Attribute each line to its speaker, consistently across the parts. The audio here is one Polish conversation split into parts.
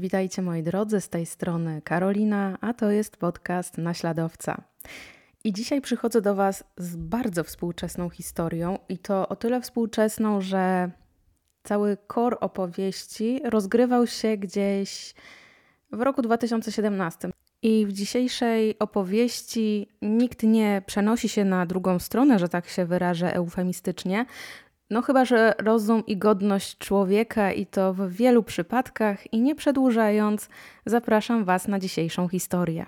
Speaker 1: Witajcie moi drodzy, z tej strony Karolina, a to jest podcast Naśladowca. I dzisiaj przychodzę do Was z bardzo współczesną historią i to o tyle współczesną, że cały kor opowieści rozgrywał się gdzieś w roku 2017. I w dzisiejszej opowieści nikt nie przenosi się na drugą stronę, że tak się wyrażę eufemistycznie, no chyba, że rozum i godność człowieka i to w wielu przypadkach i nie przedłużając, zapraszam Was na dzisiejszą historię.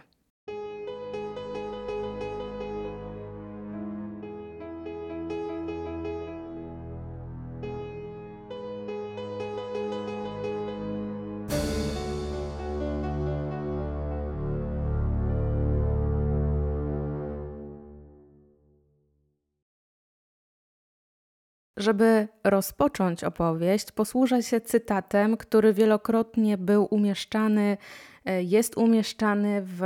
Speaker 1: Żeby rozpocząć opowieść, posłużę się cytatem, który wielokrotnie był umieszczany, e, jest umieszczany w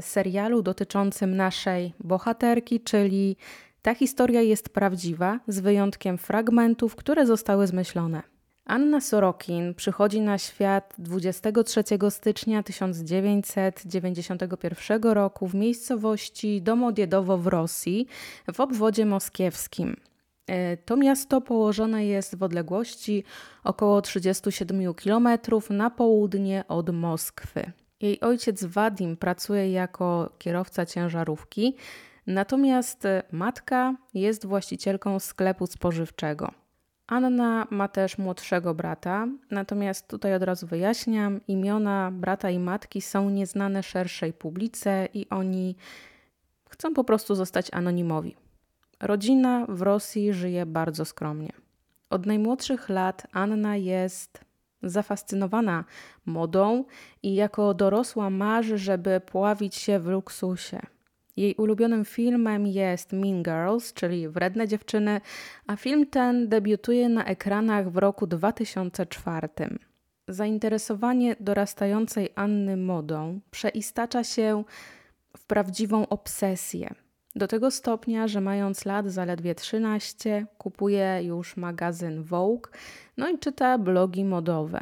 Speaker 1: serialu dotyczącym naszej bohaterki, czyli ta historia jest prawdziwa, z wyjątkiem fragmentów, które zostały zmyślone. Anna Sorokin przychodzi na świat 23 stycznia 1991 roku w miejscowości Domodiedowo w Rosji, w obwodzie moskiewskim. E, to miasto położone jest w odległości około 37 km na południe od Moskwy. Jej ojciec Wadim pracuje jako kierowca ciężarówki, natomiast matka jest właścicielką sklepu spożywczego. Anna ma też młodszego brata, natomiast tutaj od razu wyjaśniam, imiona brata i matki są nieznane szerszej publice i oni chcą po prostu zostać anonimowi. Rodzina w Rosji żyje bardzo skromnie. Od najmłodszych lat Anna jest zafascynowana modą i jako dorosła marzy, żeby pławić się w luksusie. Jej ulubionym filmem jest Mean Girls, czyli Wredne dziewczyny, a film ten debiutuje na ekranach w roku 2004. Zainteresowanie dorastającej Anny modą przeistacza się w prawdziwą obsesję. Do tego stopnia, że mając lat zaledwie 13, kupuje już magazyn Vogue, no i czyta blogi modowe.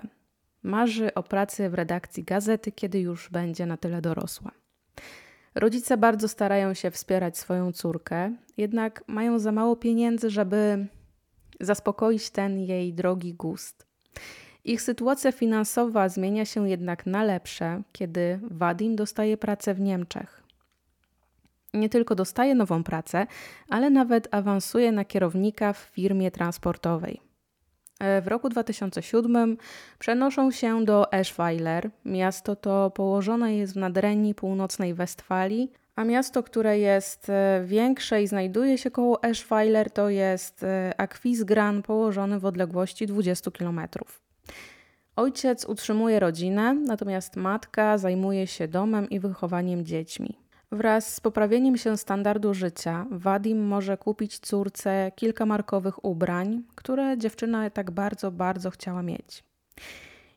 Speaker 1: Marzy o pracy w redakcji gazety, kiedy już będzie na tyle dorosła. Rodzice bardzo starają się wspierać swoją córkę, jednak mają za mało pieniędzy, żeby zaspokoić ten jej drogi gust. Ich sytuacja finansowa zmienia się jednak na lepsze, kiedy Wadim dostaje pracę w Niemczech nie tylko dostaje nową pracę, ale nawet awansuje na kierownika w firmie transportowej. W roku 2007 przenoszą się do Eschweiler. Miasto to położone jest w nadrenii północnej Westfalii, a miasto, które jest e, większe i znajduje się koło Eschweiler, to jest e, Aquisgran, położony w odległości 20 km. Ojciec utrzymuje rodzinę, natomiast matka zajmuje się domem i wychowaniem dziećmi. Wraz z poprawieniem się standardu życia, Wadim może kupić córce kilka markowych ubrań, które dziewczyna tak bardzo, bardzo chciała mieć.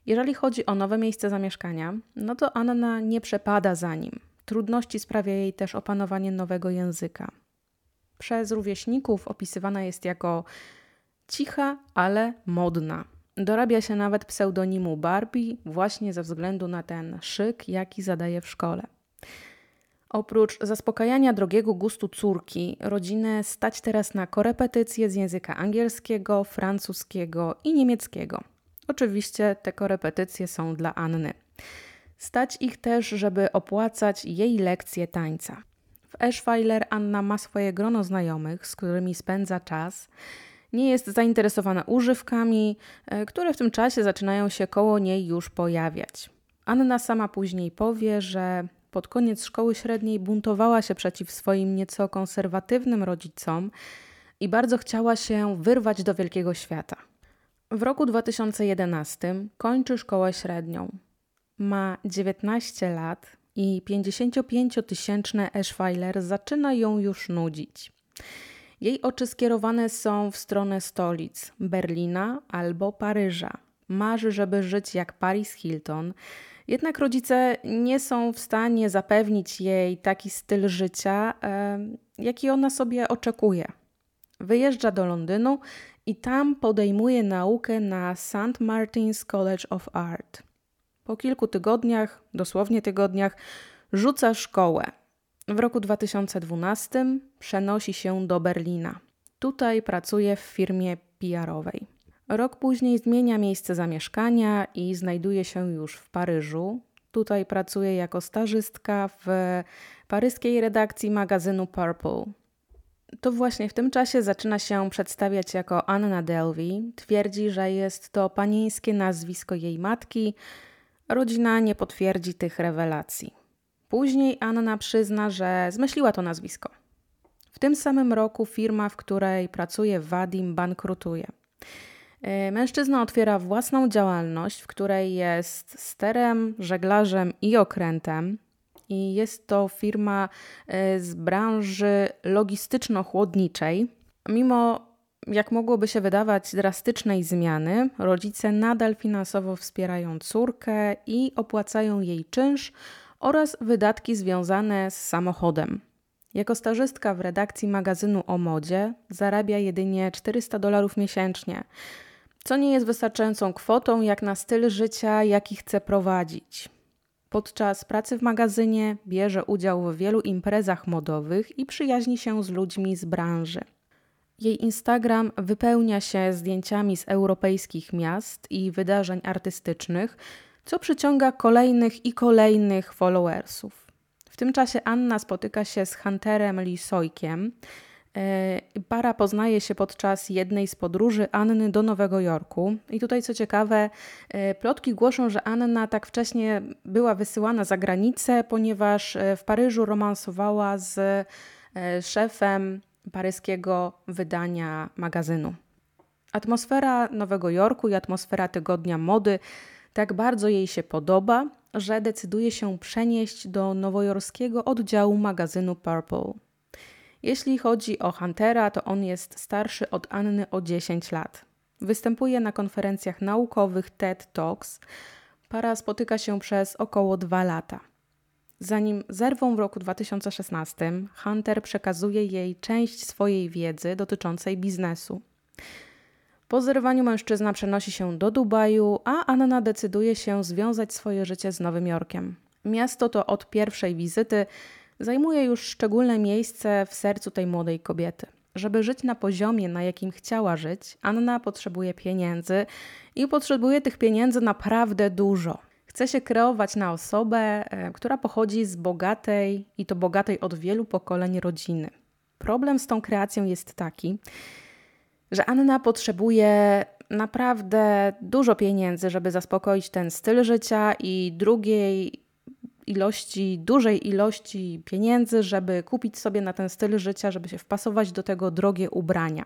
Speaker 1: Jeżeli chodzi o nowe miejsce zamieszkania, no to Anna nie przepada za nim. Trudności sprawia jej też opanowanie nowego języka. Przez rówieśników opisywana jest jako cicha, ale modna. Dorabia się nawet pseudonimu Barbie właśnie ze względu na ten szyk, jaki zadaje w szkole. Oprócz zaspokajania drogiego gustu córki, rodzinę stać teraz na korepetycje z języka angielskiego, francuskiego i niemieckiego. Oczywiście te korepetycje są dla Anny. Stać ich też, żeby opłacać jej lekcje tańca. W Eschweiler Anna ma swoje grono znajomych, z którymi spędza czas. Nie jest zainteresowana używkami, e, które w tym czasie zaczynają się koło niej już pojawiać. Anna sama później powie, że pod koniec szkoły średniej buntowała się przeciw swoim nieco konserwatywnym rodzicom i bardzo chciała się wyrwać do wielkiego świata. W roku 2011 kończy szkołę średnią. Ma 19 lat i 55-tysięczne Eschweiler zaczyna ją już nudzić. Jej oczy skierowane są w stronę stolic Berlina albo Paryża. Marzy, żeby żyć jak Paris Hilton, jednak rodzice nie są w stanie zapewnić jej taki styl życia, jaki ona sobie oczekuje. Wyjeżdża do Londynu i tam podejmuje naukę na St. Martin's College of Art. Po kilku tygodniach, dosłownie tygodniach, rzuca szkołę. W roku 2012 przenosi się do Berlina. Tutaj pracuje w firmie PR-owej. Rok później zmienia miejsce zamieszkania i znajduje się już w Paryżu. Tutaj pracuje jako stażystka w paryskiej redakcji magazynu Purple. To właśnie w tym czasie zaczyna się przedstawiać jako Anna Delvey. Twierdzi, że jest to panieńskie nazwisko jej matki. Rodzina nie potwierdzi tych rewelacji. Później Anna przyzna, że zmyśliła to nazwisko. W tym samym roku firma, w której pracuje Wadim, bankrutuje. E, mężczyzna otwiera własną działalność, w której jest sterem, żeglarzem i okrętem. I jest to firma e, z branży logistyczno-chłodniczej. Mimo, jak mogłoby się wydawać, drastycznej zmiany, rodzice nadal finansowo wspierają córkę i opłacają jej czynsz oraz wydatki związane z samochodem. Jako stażystka w redakcji magazynu o modzie zarabia jedynie 400 dolarów miesięcznie co nie jest wystarczającą kwotą jak na styl życia, jaki chce prowadzić. Podczas pracy w magazynie bierze udział w wielu imprezach modowych i przyjaźni się z ludźmi z branży. Jej Instagram wypełnia się zdjęciami z europejskich miast i wydarzeń artystycznych, co przyciąga kolejnych i kolejnych followersów. W tym czasie Anna spotyka się z Hunterem Lisojkiem, para poznaje się podczas jednej z podróży Anny do Nowego Jorku. I tutaj, co ciekawe, e, plotki głoszą, że Anna tak wcześnie była wysyłana za granicę, ponieważ e, w Paryżu romansowała z szefem paryskiego wydania magazynu. Atmosfera Nowego Jorku i atmosfera tygodnia mody tak bardzo jej się podoba, że decyduje się przenieść do nowojorskiego oddziału magazynu Purple. Jeśli chodzi o Huntera, to on jest starszy od Anny o 10 lat. Występuje na konferencjach naukowych TED Talks. Para spotyka się przez około 2 lata. Zanim zerwą w roku 2016, Hunter przekazuje jej część swojej wiedzy dotyczącej biznesu. Po zerwaniu mężczyzna przenosi się do Dubaju, a Anna decyduje się związać swoje życie z Nowym Jorkiem. Miasto to od pierwszej wizyty zajmuje już szczególne miejsce w sercu tej młodej kobiety. Żeby żyć na poziomie, na jakim chciała żyć, Anna potrzebuje pieniędzy i potrzebuje tych pieniędzy naprawdę dużo. Chce się kreować na osobę, e, która pochodzi z bogatej i to bogatej od wielu pokoleń rodziny. Problem z tą kreacją jest taki, że Anna potrzebuje naprawdę dużo pieniędzy, żeby zaspokoić ten styl życia, i drugiej ilości, dużej ilości pieniędzy, żeby kupić sobie na ten styl życia, żeby się wpasować do tego drogie ubrania.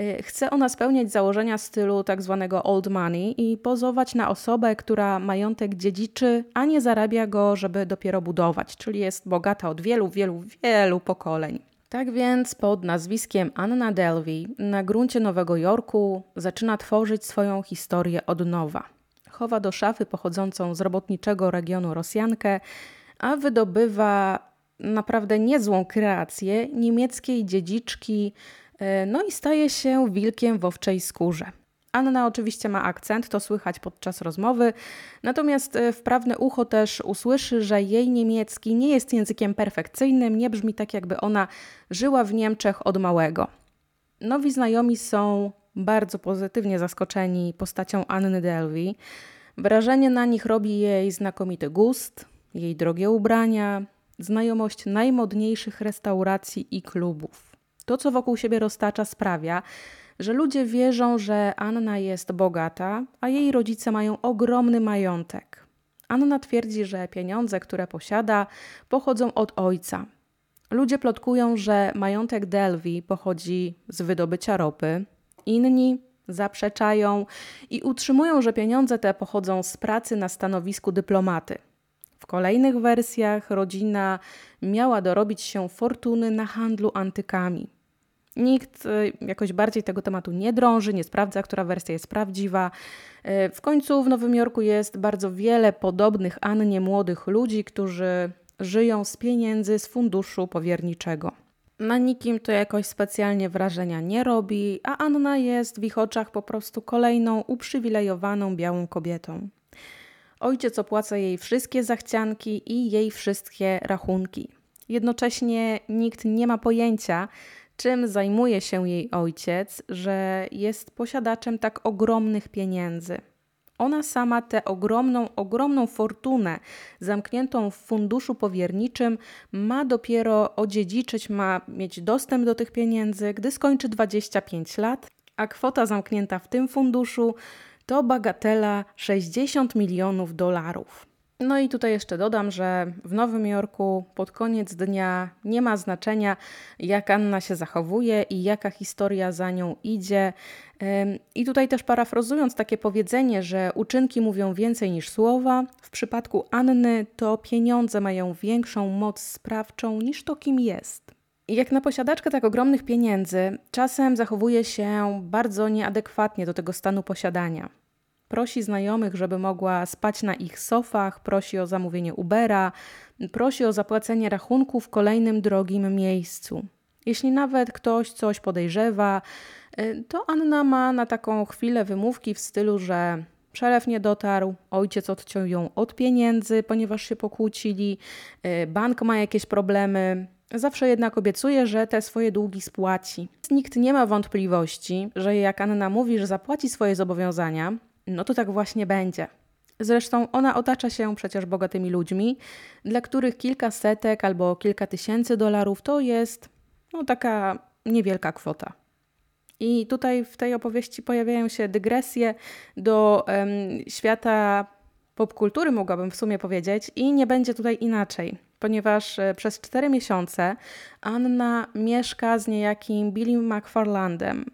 Speaker 1: Y, chce ona spełniać założenia stylu tak zwanego old money i pozować na osobę, która majątek dziedziczy, a nie zarabia go, żeby dopiero budować, czyli jest bogata od wielu, wielu, wielu pokoleń. Tak więc pod nazwiskiem Anna Delvey na gruncie Nowego Jorku zaczyna tworzyć swoją historię od nowa chowa do szafy pochodzącą z robotniczego regionu Rosjankę, a wydobywa naprawdę niezłą kreację niemieckiej dziedziczki, e, no i staje się wilkiem w owczej skórze. Anna oczywiście ma akcent, to słychać podczas rozmowy, natomiast e, wprawne ucho też usłyszy, że jej niemiecki nie jest językiem perfekcyjnym, nie brzmi tak, jakby ona żyła w Niemczech od małego. Nowi znajomi są bardzo pozytywnie zaskoczeni postacią Anny Delvey. Wrażenie na nich robi jej znakomity gust, jej drogie ubrania, znajomość najmodniejszych restauracji i klubów. To, co wokół siebie roztacza, sprawia, że ludzie wierzą, że Anna jest bogata, a jej rodzice mają ogromny majątek. Anna twierdzi, że pieniądze, które posiada, pochodzą od ojca. Ludzie plotkują, że majątek Delvi pochodzi z wydobycia ropy, Inni zaprzeczają i utrzymują, że pieniądze te pochodzą z pracy na stanowisku dyplomaty. W kolejnych wersjach rodzina miała dorobić się fortuny na handlu antykami. Nikt y, jakoś bardziej tego tematu nie drąży, nie sprawdza, która wersja jest prawdziwa. Y, w końcu w Nowym Jorku jest bardzo wiele podobnych Annie młodych ludzi, którzy żyją z pieniędzy z funduszu powierniczego. Na nikim to jakoś specjalnie wrażenia nie robi, a Anna jest w ich oczach po prostu kolejną uprzywilejowaną białą kobietą. Ojciec opłaca jej wszystkie zachcianki i jej wszystkie rachunki. Jednocześnie nikt nie ma pojęcia, czym zajmuje się jej ojciec, że jest posiadaczem tak ogromnych pieniędzy. Ona sama tę ogromną, ogromną fortunę zamkniętą w funduszu powierniczym ma dopiero odziedziczyć, ma mieć dostęp do tych pieniędzy, gdy skończy 25 lat, a kwota zamknięta w tym funduszu to bagatela 60 milionów dolarów. No i tutaj jeszcze dodam, że w Nowym Jorku pod koniec dnia nie ma znaczenia, jak Anna się zachowuje i jaka historia za nią idzie. I tutaj też parafrazując takie powiedzenie, że uczynki mówią więcej niż słowa, w przypadku Anny to pieniądze mają większą moc sprawczą niż to, kim jest. Jak na posiadaczkę tak ogromnych pieniędzy, czasem zachowuje się bardzo nieadekwatnie do tego stanu posiadania. Prosi znajomych, żeby mogła spać na ich sofach, prosi o zamówienie Ubera, prosi o zapłacenie rachunku w kolejnym drogim miejscu. Jeśli nawet ktoś coś podejrzewa, y, to Anna ma na taką chwilę wymówki w stylu, że przelew nie dotarł, ojciec odciął ją od pieniędzy, ponieważ się pokłócili, y, bank ma jakieś problemy. Zawsze jednak obiecuje, że te swoje długi spłaci. Nikt nie ma wątpliwości, że jak Anna mówi, że zapłaci swoje zobowiązania, no to tak właśnie będzie. Zresztą ona otacza się przecież bogatymi ludźmi, dla których kilka setek albo kilka tysięcy dolarów to jest no, taka niewielka kwota. I tutaj w tej opowieści pojawiają się dygresje do um, świata popkultury, mogłabym w sumie powiedzieć, i nie będzie tutaj inaczej, ponieważ e, przez cztery miesiące Anna mieszka z niejakim Billy McFarlandem,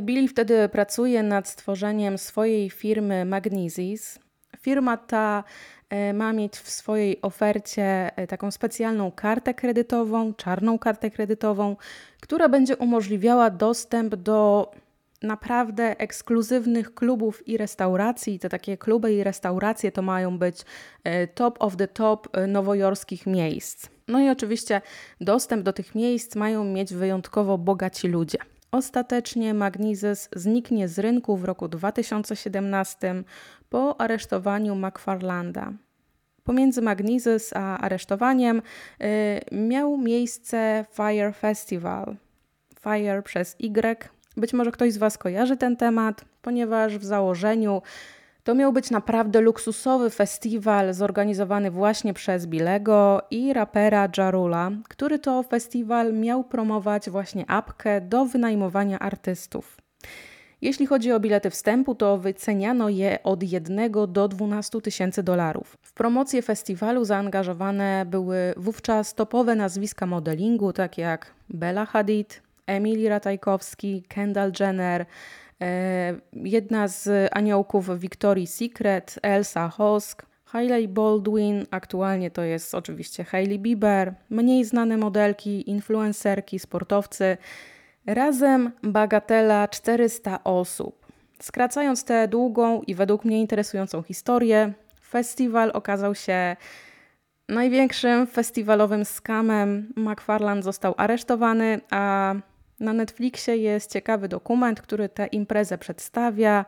Speaker 1: Billy wtedy pracuje nad stworzeniem swojej firmy Magnesis. Firma ta e, ma mieć w swojej ofercie e, taką specjalną kartę kredytową, czarną kartę kredytową, która będzie umożliwiała dostęp do naprawdę ekskluzywnych klubów i restauracji. Te takie kluby i restauracje to mają być top of the top nowojorskich miejsc. No i oczywiście dostęp do tych miejsc mają mieć wyjątkowo bogaci ludzie. Ostatecznie Magnizes zniknie z rynku w roku 2017 po aresztowaniu McFarlanda. Pomiędzy Magnizes a aresztowaniem y, miał miejsce Fire Festival. Fire przez Y. Być może ktoś z Was kojarzy ten temat, ponieważ w założeniu to miał być naprawdę luksusowy festiwal zorganizowany właśnie przez Bilego i rapera Jarula, który to festiwal miał promować właśnie apkę do wynajmowania artystów. Jeśli chodzi o bilety wstępu, to wyceniano je od 1 do 12 tysięcy dolarów. W promocję festiwalu zaangażowane były wówczas topowe nazwiska modelingu, takie jak Bella Hadid, Emily Ratajkowski, Kendall Jenner, jedna z aniołków Victoria's Secret, Elsa Hosk, Hailey Baldwin, aktualnie to jest oczywiście Hailey Bieber, mniej znane modelki, influencerki, sportowcy. Razem bagatela 400 osób. Skracając tę długą i według mnie interesującą historię, festiwal okazał się największym festiwalowym skamem. McFarland został aresztowany, a na Netflixie jest ciekawy dokument, który tę imprezę przedstawia.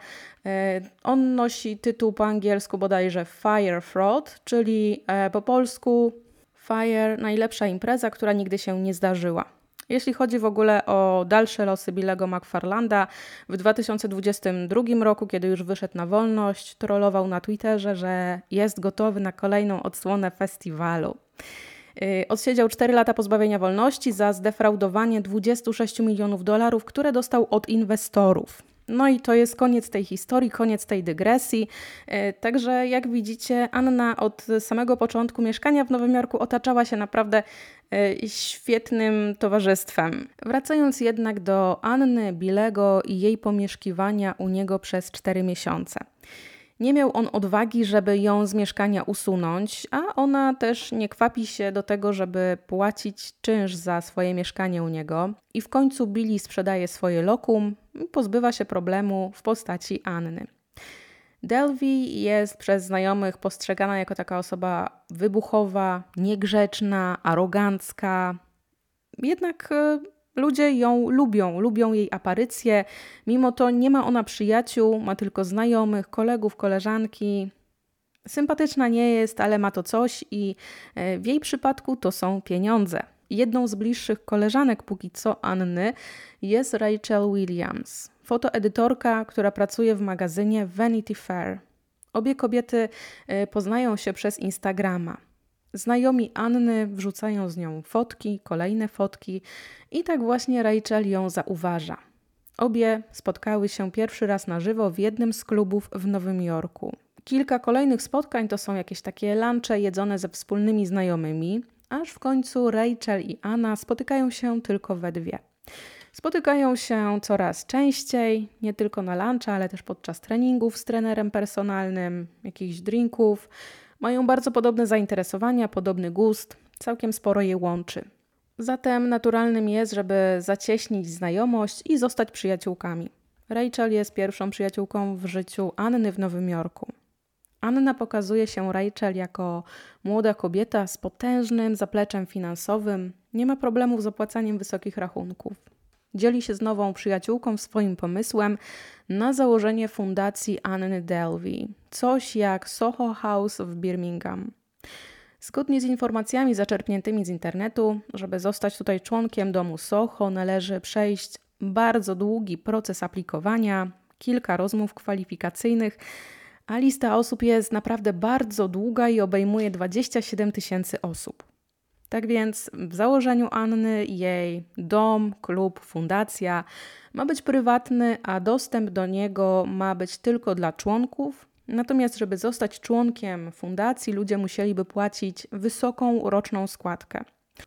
Speaker 1: E, on nosi tytuł po angielsku bodajże Fire Fraud, czyli e, po polsku Fire najlepsza impreza, która nigdy się nie zdarzyła. Jeśli chodzi w ogóle o dalsze losy Billego McFarlanda, w 2022 roku, kiedy już wyszedł na wolność, trollował na Twitterze, że jest gotowy na kolejną odsłonę festiwalu. Y, odsiedział 4 lata pozbawienia wolności za zdefraudowanie 26 milionów dolarów, które dostał od inwestorów. No i to jest koniec tej historii, koniec tej dygresji. Y, także jak widzicie, Anna od samego początku mieszkania w Nowym Jorku otaczała się naprawdę y, świetnym towarzystwem. Wracając jednak do Anny Bilego i jej pomieszkiwania u niego przez 4 miesiące. Nie miał on odwagi, żeby ją z mieszkania usunąć, a ona też nie kwapi się do tego, żeby płacić czynsz za swoje mieszkanie u niego. I w końcu Billy sprzedaje swoje lokum i pozbywa się problemu w postaci Anny. Delvey jest przez znajomych postrzegana jako taka osoba wybuchowa, niegrzeczna, arogancka. Jednak e, Ludzie ją lubią, lubią jej aparycje. Mimo to nie ma ona przyjaciół, ma tylko znajomych, kolegów, koleżanki. Sympatyczna nie jest, ale ma to coś i e, w jej przypadku to są pieniądze. Jedną z bliższych koleżanek póki co Anny jest Rachel Williams, fotoedytorka, która pracuje w magazynie Vanity Fair. Obie kobiety e, poznają się przez Instagrama. Znajomi Anny wrzucają z nią fotki, kolejne fotki i tak właśnie Rachel ją zauważa. Obie spotkały się pierwszy raz na żywo w jednym z klubów w Nowym Jorku. Kilka kolejnych spotkań to są jakieś takie lunche jedzone ze wspólnymi znajomymi, aż w końcu Rachel i Anna spotykają się tylko we dwie. Spotykają się coraz częściej, nie tylko na luncha, ale też podczas treningów z trenerem personalnym, jakichś drinków. Mają bardzo podobne zainteresowania, podobny gust, całkiem sporo je łączy. Zatem naturalnym jest, żeby zacieśnić znajomość i zostać przyjaciółkami. Rachel jest pierwszą przyjaciółką w życiu Anny w Nowym Jorku. Anna pokazuje się Rachel jako młoda kobieta z potężnym zapleczem finansowym, nie ma problemów z opłacaniem wysokich rachunków. Dzieli się z nową przyjaciółką swoim pomysłem na założenie fundacji Anny Delvey, coś jak Soho House w Birmingham. Zgodnie z informacjami zaczerpniętymi z internetu, żeby zostać tutaj członkiem domu Soho, należy przejść bardzo długi proces aplikowania, kilka rozmów kwalifikacyjnych, a lista osób jest naprawdę bardzo długa i obejmuje 27 tysięcy osób. Tak więc w założeniu Anny jej dom, klub, fundacja ma być prywatny, a dostęp do niego ma być tylko dla członków. Natomiast, żeby zostać członkiem fundacji, ludzie musieliby płacić wysoką roczną składkę.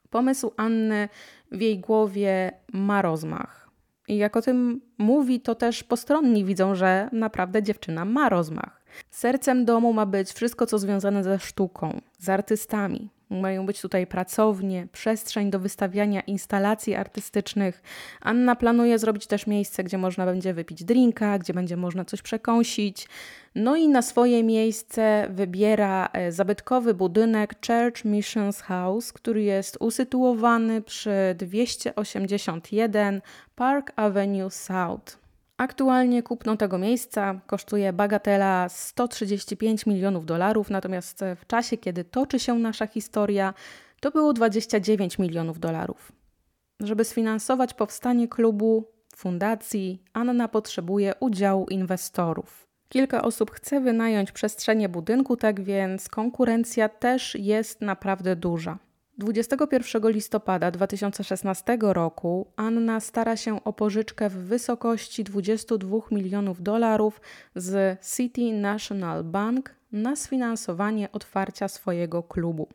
Speaker 1: Pomysł Anny w jej głowie ma rozmach. I jak o tym mówi, to też postronni widzą, że naprawdę dziewczyna ma rozmach. Sercem domu ma być wszystko, co związane ze sztuką, z artystami, mają być tutaj pracownie, przestrzeń do wystawiania instalacji artystycznych. Anna planuje zrobić też miejsce, gdzie można będzie wypić drinka, gdzie będzie można coś przekąsić. No i na swoje miejsce wybiera e, zabytkowy budynek Church Missions House, który jest usytuowany przy 281 Park Avenue South. Aktualnie kupno tego miejsca kosztuje bagatela 135 milionów dolarów, natomiast w czasie, kiedy toczy się nasza historia, to było 29 milionów dolarów. Żeby sfinansować powstanie klubu, fundacji, Anna potrzebuje udziału inwestorów. Kilka osób chce wynająć przestrzenie budynku, tak więc konkurencja też jest naprawdę duża. 21 listopada 2016 roku Anna stara się o pożyczkę w wysokości 22 milionów dolarów z City National Bank na sfinansowanie otwarcia swojego klubu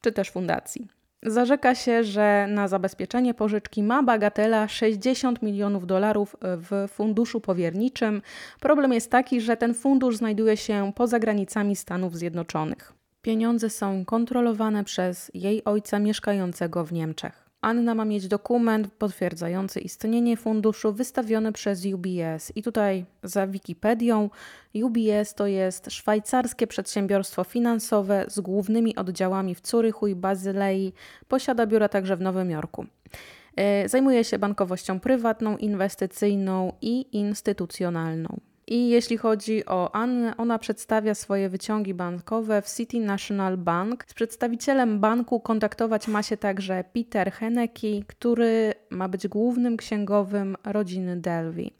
Speaker 1: czy też fundacji. Zarzeka się, że na zabezpieczenie pożyczki ma bagatela 60 milionów dolarów w funduszu powierniczym. Problem jest taki, że ten fundusz znajduje się poza granicami Stanów Zjednoczonych. Pieniądze są kontrolowane przez jej ojca mieszkającego w Niemczech. Anna ma mieć dokument potwierdzający istnienie funduszu wystawiony przez UBS. I tutaj za Wikipedią UBS to jest szwajcarskie przedsiębiorstwo finansowe z głównymi oddziałami w Curychu i Bazylei. Posiada biura także w Nowym Jorku. E, zajmuje się bankowością prywatną, inwestycyjną i instytucjonalną. I jeśli chodzi o Annę, ona przedstawia swoje wyciągi bankowe w City National Bank. Z przedstawicielem banku kontaktować ma się także Peter Heneke, który ma być głównym księgowym rodziny Delvey.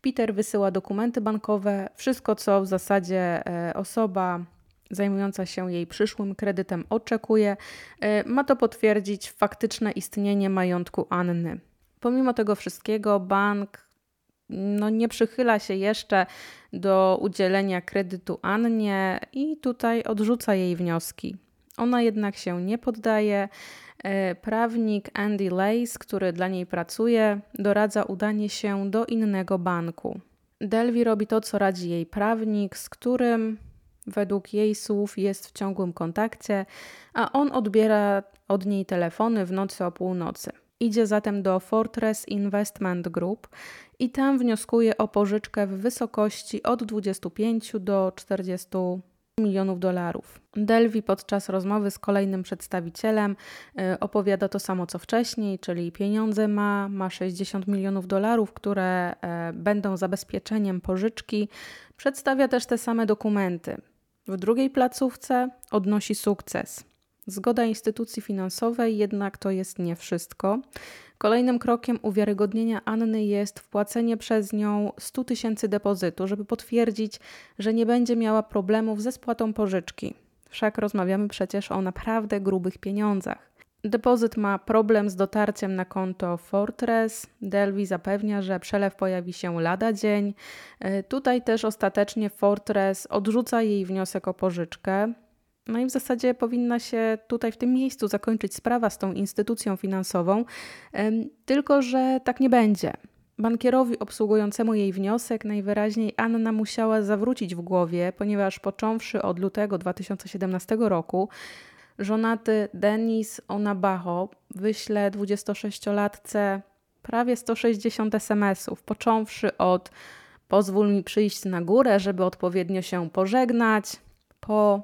Speaker 1: Peter wysyła dokumenty bankowe, wszystko co w zasadzie e, osoba zajmująca się jej przyszłym kredytem oczekuje, e, ma to potwierdzić faktyczne istnienie majątku Anny. Pomimo tego wszystkiego bank no, nie przychyla się jeszcze do udzielenia kredytu Annie i tutaj odrzuca jej wnioski. Ona jednak się nie poddaje. E, prawnik Andy Lace, który dla niej pracuje, doradza udanie się do innego banku. Delvi robi to, co radzi jej prawnik, z którym według jej słów jest w ciągłym kontakcie, a on odbiera od niej telefony w nocy o północy. Idzie zatem do Fortress Investment Group i tam wnioskuje o pożyczkę w wysokości od 25 do 40 milionów dolarów. Delvi podczas rozmowy z kolejnym przedstawicielem y, opowiada to samo co wcześniej, czyli pieniądze ma, ma 60 milionów dolarów, które e, będą zabezpieczeniem pożyczki. Przedstawia też te same dokumenty. W drugiej placówce odnosi sukces. Zgoda instytucji finansowej jednak to jest nie wszystko. Kolejnym krokiem uwiarygodnienia Anny jest wpłacenie przez nią 100 tysięcy depozytu, żeby potwierdzić, że nie będzie miała problemów ze spłatą pożyczki. Wszak rozmawiamy przecież o naprawdę grubych pieniądzach. Depozyt ma problem z dotarciem na konto Fortress. Delvi zapewnia, że przelew pojawi się lada dzień. E, tutaj też ostatecznie Fortress odrzuca jej wniosek o pożyczkę. No i w zasadzie powinna się tutaj w tym miejscu zakończyć sprawa z tą instytucją finansową, tylko że tak nie będzie. Bankierowi obsługującemu jej wniosek najwyraźniej Anna musiała zawrócić w głowie, ponieważ począwszy od lutego 2017 roku, żonaty Denis Onabaho wyśle 26-latce prawie 160 SMS-ów, począwszy od pozwól mi przyjść na górę, żeby odpowiednio się pożegnać, po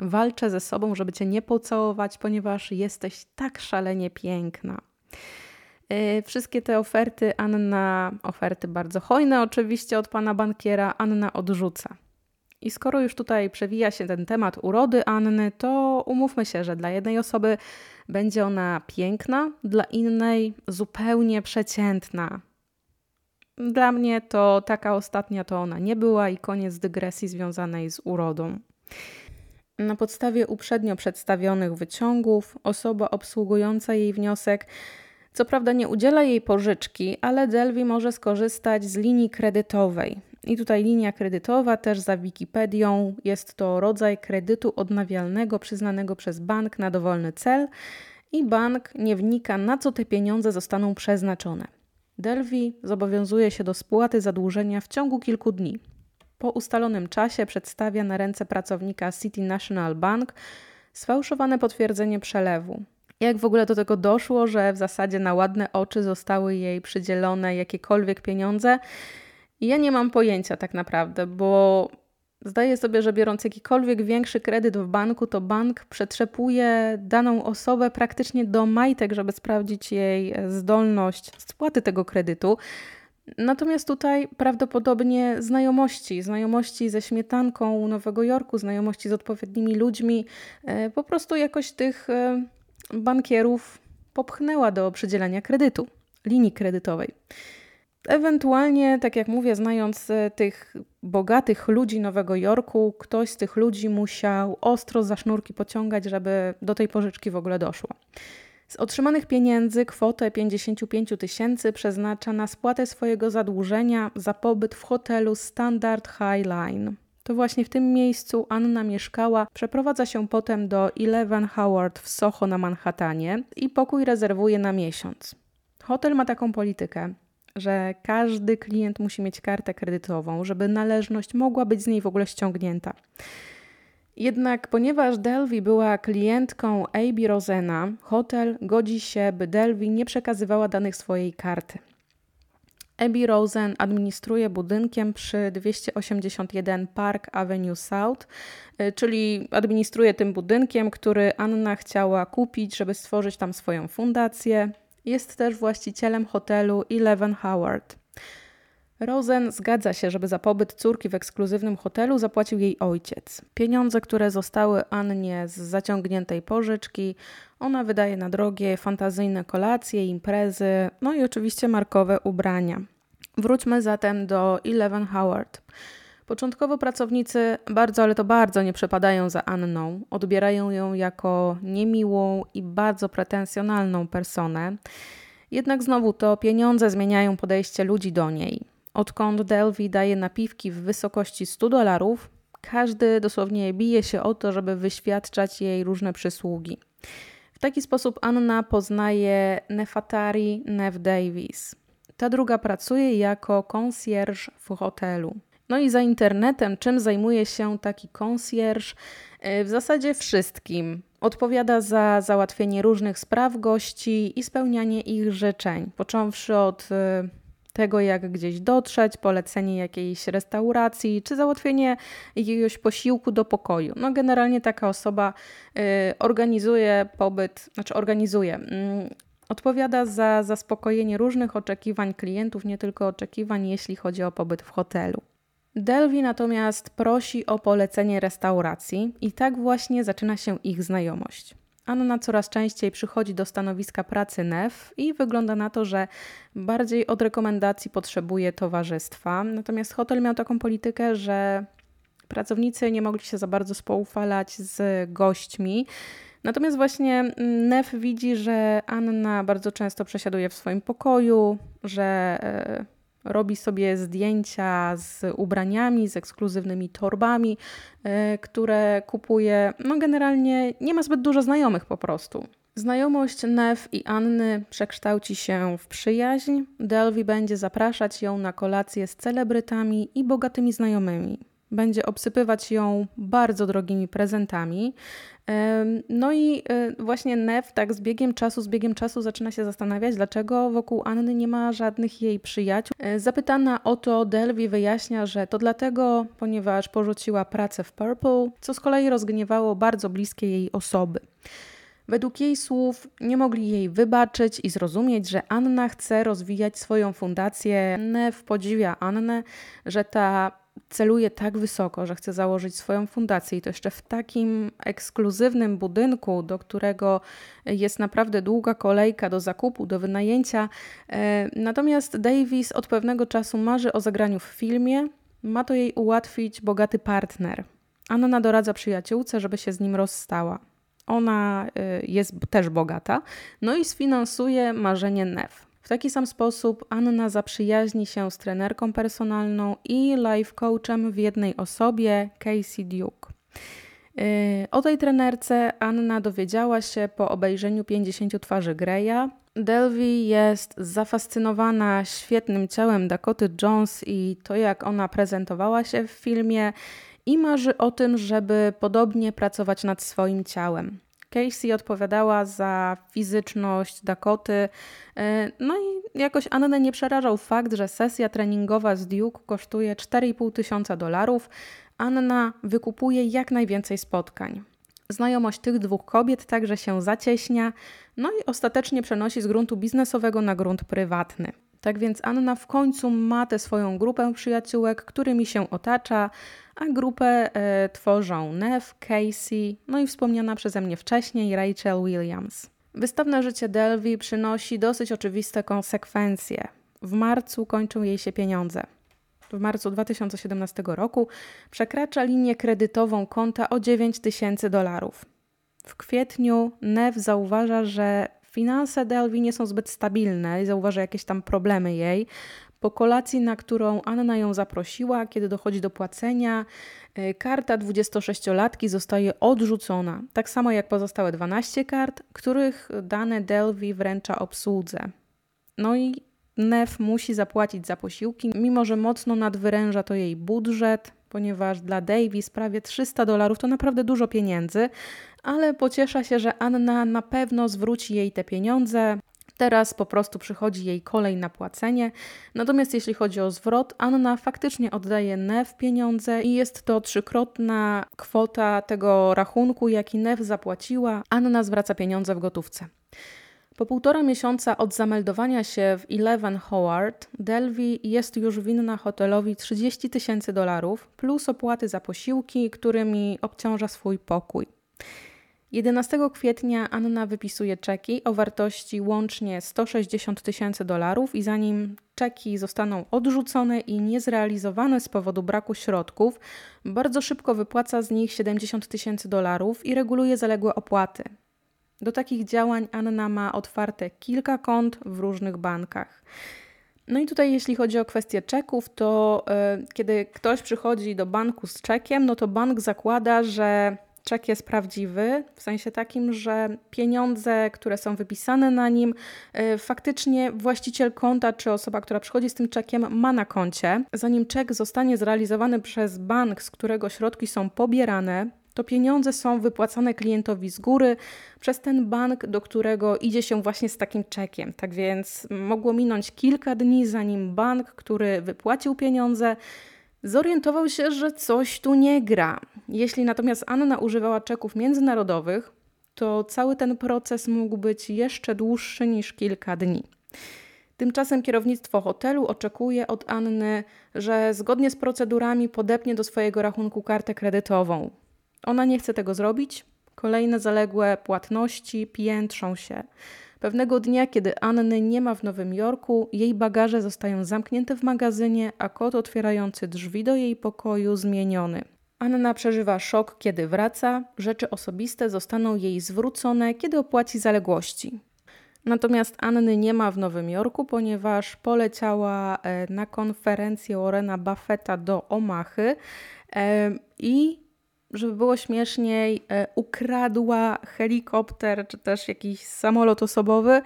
Speaker 1: walczę ze sobą, żeby cię nie pocałować, ponieważ jesteś tak szalenie piękna. Yy, wszystkie te oferty Anna, oferty bardzo hojne oczywiście od pana bankiera, Anna odrzuca. I skoro już tutaj przewija się ten temat urody Anny, to umówmy się, że dla jednej osoby będzie ona piękna, dla innej zupełnie przeciętna. Dla mnie to taka ostatnia to ona nie była i koniec dygresji związanej z urodą. Na podstawie uprzednio przedstawionych wyciągów osoba obsługująca jej wniosek co prawda nie udziela jej pożyczki, ale Delvi może skorzystać z linii kredytowej. I tutaj linia kredytowa też za Wikipedią jest to rodzaj kredytu odnawialnego przyznanego przez bank na dowolny cel i bank nie wnika na co te pieniądze zostaną przeznaczone. Delvi zobowiązuje się do spłaty zadłużenia w ciągu kilku dni. Po ustalonym czasie przedstawia na ręce pracownika City National Bank sfałszowane potwierdzenie przelewu. Jak w ogóle do tego doszło, że w zasadzie na ładne oczy zostały jej przydzielone jakiekolwiek pieniądze? Ja nie mam pojęcia tak naprawdę, bo zdaję sobie, że biorąc jakikolwiek większy kredyt w banku, to bank przetrzepuje daną osobę praktycznie do majtek, żeby sprawdzić jej zdolność spłaty tego kredytu. Natomiast tutaj prawdopodobnie znajomości, znajomości ze śmietanką Nowego Jorku, znajomości z odpowiednimi ludźmi, e, po prostu jakoś tych e, bankierów popchnęła do przydzielania kredytu, linii kredytowej. Ewentualnie, tak jak mówię, znając e, tych bogatych ludzi Nowego Jorku, ktoś z tych ludzi musiał ostro za sznurki pociągać, żeby do tej pożyczki w ogóle doszło. Z otrzymanych pieniędzy kwotę 55 tysięcy przeznacza na spłatę swojego zadłużenia za pobyt w hotelu Standard High Line. To właśnie w tym miejscu Anna mieszkała, przeprowadza się potem do Eleven Howard w Soho na Manhattanie i pokój rezerwuje na miesiąc. Hotel ma taką politykę, że każdy klient musi mieć kartę kredytową, żeby należność mogła być z niej w ogóle ściągnięta. Jednak ponieważ Delvi była klientką AB Rosena, hotel godzi się, by Delvi nie przekazywała danych swojej karty. Abby Rosen administruje budynkiem przy 281 Park Avenue South, y, czyli administruje tym budynkiem, który Anna chciała kupić, żeby stworzyć tam swoją fundację. Jest też właścicielem hotelu Eleven Howard. Rosen zgadza się, żeby za pobyt córki w ekskluzywnym hotelu zapłacił jej ojciec. Pieniądze, które zostały Annie z zaciągniętej pożyczki, ona wydaje na drogie, fantazyjne kolacje, imprezy, no i oczywiście markowe ubrania. Wróćmy zatem do Eleven Howard. Początkowo pracownicy bardzo, ale to bardzo nie przepadają za Anną. Odbierają ją jako niemiłą i bardzo pretensjonalną personę. Jednak znowu to pieniądze zmieniają podejście ludzi do niej. Odkąd Delvi daje napiwki w wysokości 100 dolarów, każdy dosłownie bije się o to, żeby wyświadczać jej różne przysługi. W taki sposób Anna poznaje Nefatari Nev Davis. Ta druga pracuje jako concierge w hotelu. No i za internetem, czym zajmuje się taki concierge? E, w zasadzie wszystkim. Odpowiada za załatwienie różnych spraw gości i spełnianie ich życzeń, począwszy od e, tego, jak gdzieś dotrzeć, polecenie jakiejś restauracji, czy załatwienie jakiegoś posiłku do pokoju. No, generalnie taka osoba y, organizuje pobyt, znaczy organizuje, y, odpowiada za zaspokojenie różnych oczekiwań klientów, nie tylko oczekiwań, jeśli chodzi o pobyt w hotelu. Delvi natomiast prosi o polecenie restauracji i tak właśnie zaczyna się ich znajomość. Anna coraz częściej przychodzi do stanowiska pracy NEF i wygląda na to, że bardziej od rekomendacji potrzebuje towarzystwa. Natomiast hotel miał taką politykę, że pracownicy nie mogli się za bardzo spoufalać z gośćmi. Natomiast właśnie Nef widzi, że Anna bardzo często przesiaduje w swoim pokoju, że e, robi sobie zdjęcia z ubraniami, z ekskluzywnymi torbami, e, które kupuje. No, generalnie nie ma zbyt dużo znajomych po prostu. Znajomość Nef i Anny przekształci się w przyjaźń. Delvi będzie zapraszać ją na kolację z celebrytami i bogatymi znajomymi będzie obsypywać ją bardzo drogimi prezentami. No i e, właśnie Nev tak z biegiem czasu, z biegiem czasu zaczyna się zastanawiać, dlaczego wokół Anny nie ma żadnych jej przyjaciół. E, zapytana o to, Delvi wyjaśnia, że to dlatego, ponieważ porzuciła pracę w Purple, co z kolei rozgniewało bardzo bliskie jej osoby. Według jej słów nie mogli jej wybaczyć i zrozumieć, że Anna chce rozwijać swoją fundację. Nev podziwia Annę, że ta celuje tak wysoko, że chce założyć swoją fundację i to jeszcze w takim ekskluzywnym budynku, do którego jest naprawdę długa kolejka do zakupu, do wynajęcia. E, natomiast Davis od pewnego czasu marzy o zagraniu w filmie. Ma to jej ułatwić bogaty partner. Anna doradza przyjaciółce, żeby się z nim rozstała. Ona e, jest też bogata, no i sfinansuje marzenie Nef. W taki sam sposób Anna zaprzyjaźni się z trenerką personalną i life coachem w jednej osobie, Casey Duke. Yy, o tej trenerce Anna dowiedziała się po obejrzeniu 50 twarzy Greya. Delvi jest zafascynowana świetnym ciałem Dakoty Jones i to, jak ona prezentowała się w filmie, i marzy o tym, żeby podobnie pracować nad swoim ciałem. Casey odpowiadała za fizyczność Dakoty. E, no i jakoś Annę nie przerażał fakt, że sesja treningowa z Duke kosztuje 4,5 tysiąca dolarów. Anna wykupuje jak najwięcej spotkań. Znajomość tych dwóch kobiet także się zacieśnia, no i ostatecznie przenosi z gruntu biznesowego na grunt prywatny. Tak więc Anna w końcu ma tę swoją grupę przyjaciółek, którymi się otacza, a grupę e, tworzą Nev, Casey, no i wspomniana przeze mnie wcześniej Rachel Williams. Wystawne życie Delvi przynosi dosyć oczywiste konsekwencje. W marcu kończą jej się pieniądze. W marcu 2017 roku przekracza linię kredytową konta o 9 tysięcy dolarów. W kwietniu Nev zauważa, że finanse Delvi nie są zbyt stabilne i zauważa jakieś tam problemy jej. Po kolacji, na którą Anna ją zaprosiła, kiedy dochodzi do płacenia, e, karta 26-latki zostaje odrzucona, tak samo jak pozostałe 12 kart, których dane Delvi wręcza obsłudze. No i Nef musi zapłacić za posiłki, mimo że mocno nadwyręża to jej budżet, ponieważ dla Davis prawie 300 dolarów to naprawdę dużo pieniędzy, ale pociesza się, że Anna na pewno zwróci jej te pieniądze. Teraz po prostu przychodzi jej kolej na płacenie. Natomiast jeśli chodzi o zwrot, Anna faktycznie oddaje NEF pieniądze i jest to trzykrotna kwota tego rachunku, jaki NEF zapłaciła. Anna zwraca pieniądze w gotówce. Po półtora miesiąca od zameldowania się w Eleven Howard, Delvi jest już winna hotelowi 30 tysięcy dolarów plus opłaty za posiłki, którymi obciąża swój pokój. 11 kwietnia Anna wypisuje czeki o wartości łącznie 160 tysięcy dolarów i zanim czeki zostaną odrzucone i niezrealizowane z powodu braku środków, bardzo szybko wypłaca z nich 70 tysięcy dolarów i reguluje zaległe opłaty. Do takich działań Anna ma otwarte kilka kont w różnych bankach. No i tutaj, jeśli chodzi o kwestię czeków, to yy, kiedy ktoś przychodzi do banku z czekiem, no to bank zakłada, że czek jest prawdziwy, w sensie takim, że pieniądze, które są wypisane na nim, yy, faktycznie właściciel konta czy osoba, która przychodzi z tym czekiem, ma na koncie. Zanim czek zostanie zrealizowany przez bank, z którego środki są pobierane, to pieniądze są wypłacane klientowi z góry przez ten bank, do którego idzie się właśnie z takim czekiem. Tak więc mogło minąć kilka dni, zanim bank, który wypłacił pieniądze, zorientował się, że coś tu nie gra. Jeśli natomiast Anna używała czeków międzynarodowych, to cały ten proces mógł być jeszcze dłuższy niż kilka dni. Tymczasem kierownictwo hotelu oczekuje od Anny, że zgodnie z procedurami podepnie do swojego rachunku kartę kredytową. Ona nie chce tego zrobić. Kolejne zaległe płatności piętrzą się. Pewnego dnia, kiedy Anny nie ma w Nowym Jorku, jej bagaże zostają zamknięte w magazynie, a kod otwierający drzwi do jej pokoju zmieniony. Anna przeżywa szok, kiedy wraca, rzeczy osobiste zostaną jej zwrócone, kiedy opłaci zaległości. Natomiast Anny nie ma w Nowym Jorku, ponieważ poleciała e, na konferencję Warrena Buffetta do Omachy e, i żeby było śmieszniej, e, ukradła helikopter czy też jakiś samolot osobowy,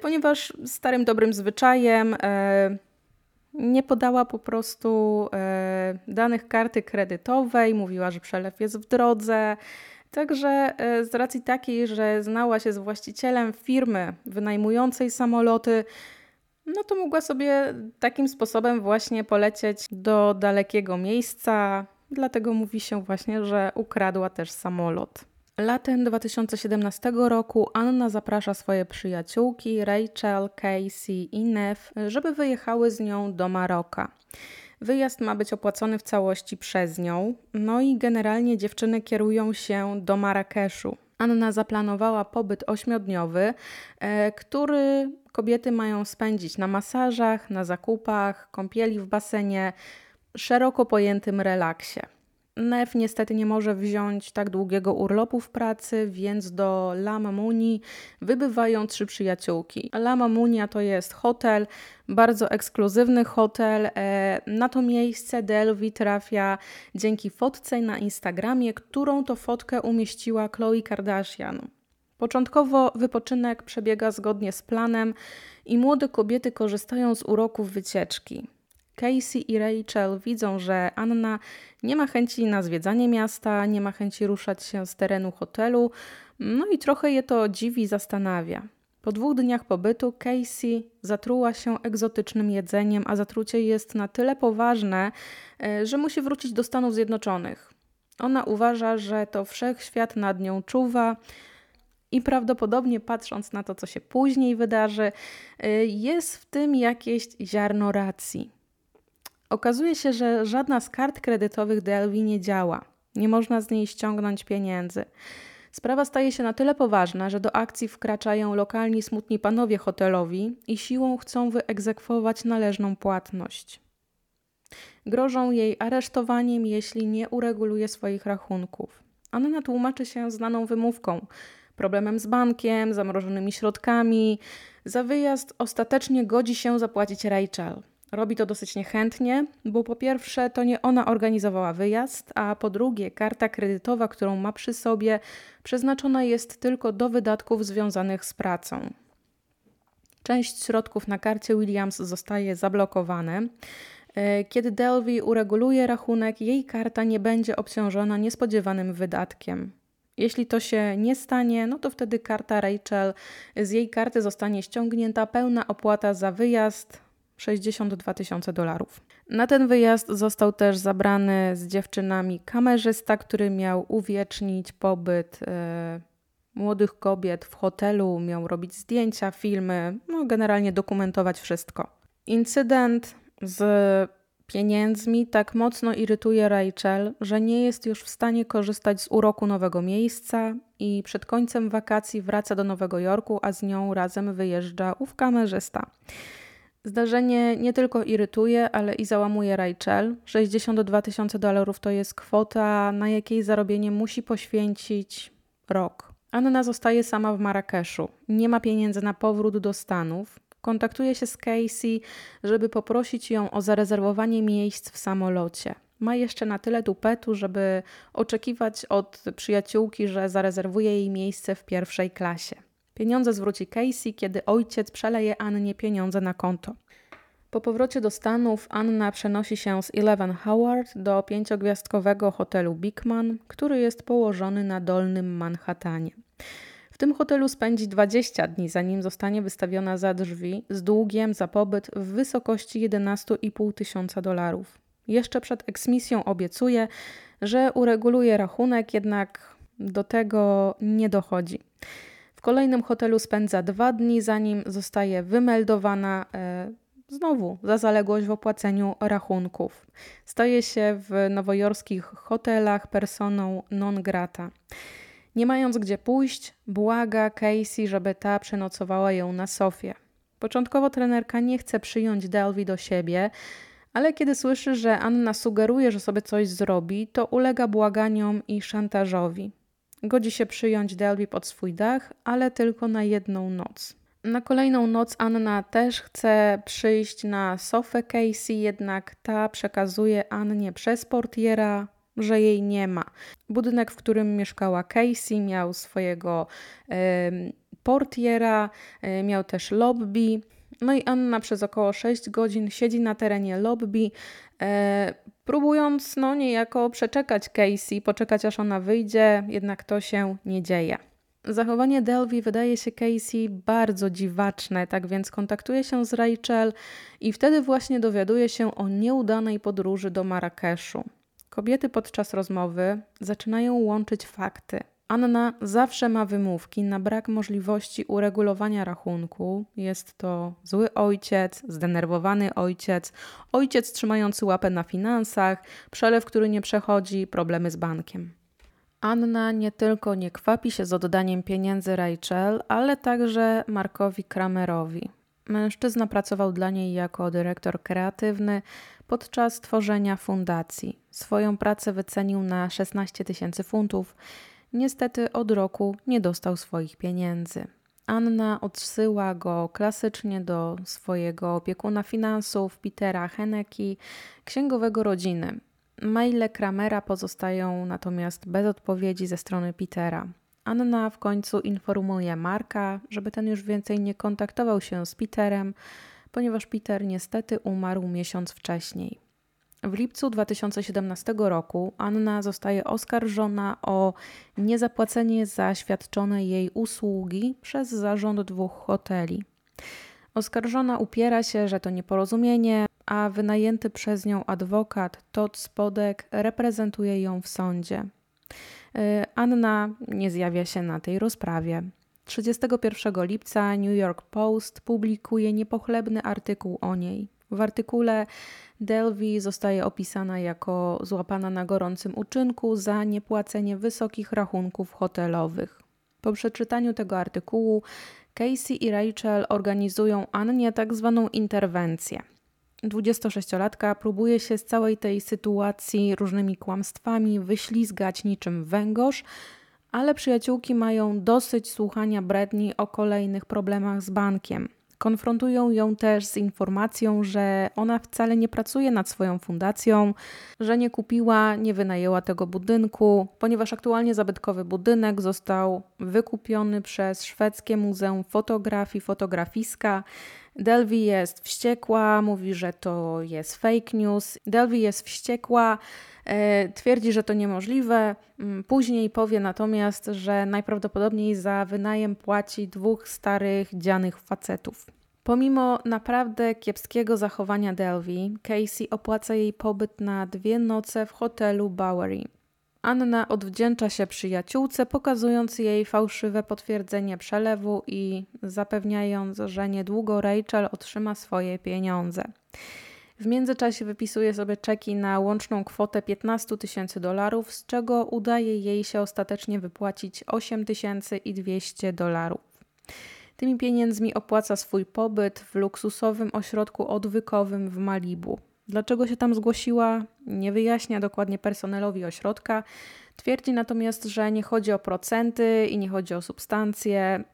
Speaker 1: ponieważ starym dobrym zwyczajem nie podała po prostu danych karty kredytowej, mówiła, że przelew jest w drodze. Także e, z racji takiej, że znała się z właścicielem firmy wynajmującej samoloty, no to mogła sobie takim sposobem właśnie polecieć do dalekiego miejsca. Dlatego mówi się właśnie, że ukradła też samolot. Latem 2017 roku Anna zaprasza swoje przyjaciółki Rachel, Casey i Nev, żeby wyjechały z nią do Maroka. Wyjazd ma być opłacony w całości przez nią, no i generalnie dziewczyny kierują się do Marrakeszu. Anna zaplanowała pobyt ośmiodniowy, e, który kobiety mają spędzić na masażach, na zakupach, kąpieli w basenie, szeroko pojętym relaksie. Nef niestety nie może wziąć tak długiego urlopu w pracy, więc do La Mamuni wybywają trzy przyjaciółki. La Mamunia to jest hotel, bardzo ekskluzywny hotel. E, na to miejsce Delvi trafia dzięki fotce na Instagramie, którą to fotkę umieściła Khloe Kardashian. Początkowo wypoczynek przebiega zgodnie z planem i młode kobiety korzystają z uroków wycieczki. Casey i Rachel widzą, że Anna nie ma chęci na zwiedzanie miasta, nie ma chęci ruszać się z terenu hotelu, no i trochę je to dziwi i zastanawia. Po dwóch dniach pobytu Casey zatruła się egzotycznym jedzeniem, a zatrucie jest na tyle poważne, e, że musi wrócić do Stanów Zjednoczonych. Ona uważa, że to wszechświat nad nią czuwa i prawdopodobnie patrząc na to, co się później wydarzy, e, jest w tym jakieś ziarno racji. Okazuje się, że żadna z kart kredytowych Delvi nie działa. Nie można z niej ściągnąć pieniędzy. Sprawa staje się na tyle poważna, że do akcji wkraczają lokalni smutni panowie hotelowi i siłą chcą wyegzekwować należną płatność. Grożą jej aresztowaniem, jeśli nie ureguluje swoich rachunków. Anna tłumaczy się znaną wymówką, problemem z bankiem, zamrożonymi środkami. Za wyjazd ostatecznie godzi się zapłacić Rachel. Robi to dosyć niechętnie, bo po pierwsze to nie ona organizowała wyjazd, a po drugie karta kredytowa, którą ma przy sobie, przeznaczona jest tylko do wydatków związanych z pracą. Część środków na karcie Williams zostaje zablokowane. E, kiedy Delvey ureguluje rachunek, jej karta nie będzie obciążona niespodziewanym wydatkiem. Jeśli to się nie stanie, no to wtedy karta Rachel z jej karty zostanie ściągnięta pełna opłata za wyjazd, 62 tysiące dolarów. Na ten wyjazd został też zabrany z dziewczynami kamerzysta, który miał uwiecznić pobyt e, młodych kobiet w hotelu, miał robić zdjęcia, filmy, no generalnie dokumentować wszystko. Incydent z pieniędzmi tak mocno irytuje Rachel, że nie jest już w stanie korzystać z uroku nowego miejsca i przed końcem wakacji wraca do Nowego Jorku, a z nią razem wyjeżdża ów kamerzysta. Zdarzenie nie tylko irytuje, ale i załamuje Rachel. 62 tysiące dolarów to jest kwota, na jakiej zarobienie musi poświęcić rok. Anna zostaje sama w Marrakeszu. Nie ma pieniędzy na powrót do Stanów. Kontaktuje się z Casey, żeby poprosić ją o zarezerwowanie miejsc w samolocie. Ma jeszcze na tyle tupetu, żeby oczekiwać od przyjaciółki, że zarezerwuje jej miejsce w pierwszej klasie. Pieniądze zwróci Casey, kiedy ojciec przeleje Annie pieniądze na konto. Po powrocie do Stanów Anna przenosi się z Eleven Howard do pięciogwiazdkowego hotelu Bigman, który jest położony na dolnym Manhattanie. W tym hotelu spędzi 20 dni, zanim zostanie wystawiona za drzwi z długiem za pobyt w wysokości 11,5 tysiąca dolarów. Jeszcze przed eksmisją obiecuje, że ureguluje rachunek, jednak do tego nie dochodzi kolejnym hotelu spędza dwa dni, zanim zostaje wymeldowana e, znowu za zaległość w opłaceniu rachunków. Staje się w nowojorskich hotelach personą non grata. Nie mając gdzie pójść, błaga Casey, żeby ta przenocowała ją na sofie. Początkowo trenerka nie chce przyjąć Delvi do siebie, ale kiedy słyszy, że Anna sugeruje, że sobie coś zrobi, to ulega błaganiom i szantażowi. Godzi się przyjąć Delvi pod swój dach, ale tylko na jedną noc. Na kolejną noc Anna też chce przyjść na sofę Casey, jednak ta przekazuje Annie przez portiera, że jej nie ma. Budynek, w którym mieszkała Casey, miał swojego y, portiera, y, miał też lobby. No i Anna przez około 6 godzin siedzi na terenie lobby, y, próbując no niejako przeczekać Casey, poczekać aż ona wyjdzie, jednak to się nie dzieje. Zachowanie Delvi wydaje się Casey bardzo dziwaczne, tak więc kontaktuje się z Rachel i wtedy właśnie dowiaduje się o nieudanej podróży do Marrakeszu. Kobiety podczas rozmowy zaczynają łączyć fakty. Anna zawsze ma wymówki na brak możliwości uregulowania rachunku. Jest to zły ojciec, zdenerwowany ojciec, ojciec trzymający łapę na finansach, przelew, który nie przechodzi, problemy z bankiem. Anna nie tylko nie kwapi się z oddaniem pieniędzy Rachel, ale także Markowi Kramerowi. Mężczyzna pracował dla niej jako dyrektor kreatywny podczas tworzenia fundacji. Swoją pracę wycenił na 16 tysięcy funtów. Niestety od roku nie dostał swoich pieniędzy. Anna odsyła go klasycznie do swojego opiekuna finansów, Petera Heneki, księgowego rodziny. Maile Kramera pozostają natomiast bez odpowiedzi ze strony Petera. Anna w końcu informuje Marka, żeby ten już więcej nie kontaktował się z Peterem, ponieważ Peter niestety umarł miesiąc wcześniej. W lipcu 2017 roku Anna zostaje oskarżona o niezapłacenie za świadczone jej usługi przez zarząd dwóch hoteli. Oskarżona upiera się, że to nieporozumienie, a wynajęty przez nią adwokat Todd Spodek reprezentuje ją w sądzie. Y, Anna nie zjawia się na tej rozprawie. 31 lipca New York Post publikuje niepochlebny artykuł o niej. W artykule Delvi zostaje opisana jako złapana na gorącym uczynku za niepłacenie wysokich rachunków hotelowych. Po przeczytaniu tego artykułu Casey i Rachel organizują Annie tak zwaną interwencję. 26-latka próbuje się z całej tej sytuacji różnymi kłamstwami wyślizgać niczym węgorz, ale przyjaciółki mają dosyć słuchania bredni o kolejnych problemach z bankiem. Konfrontują ją też z informacją, że ona wcale nie pracuje nad swoją fundacją, że nie kupiła, nie wynajęła tego budynku, ponieważ aktualnie zabytkowy budynek został wykupiony przez szwedzkie Muzeum Fotografii Fotografiska. Delvi jest wściekła, mówi, że to jest fake news. Delvi jest wściekła, e, twierdzi, że to niemożliwe. Mm, później powie natomiast, że najprawdopodobniej za wynajem płaci dwóch starych, dzianych facetów. Pomimo naprawdę kiepskiego zachowania Delvi, Casey opłaca jej pobyt na dwie noce w hotelu Bowery. Anna odwdzięcza się przyjaciółce, pokazując jej fałszywe potwierdzenie przelewu i zapewniając, że niedługo Rachel otrzyma swoje pieniądze. W międzyczasie wypisuje sobie czeki na łączną kwotę 15 tysięcy dolarów, z czego udaje jej się ostatecznie wypłacić 8200 dolarów. Tymi pieniędzmi opłaca swój pobyt w luksusowym ośrodku odwykowym w Malibu. Dlaczego się tam zgłosiła, nie wyjaśnia dokładnie personelowi ośrodka. Twierdzi natomiast, że nie chodzi o procenty i nie chodzi o substancje.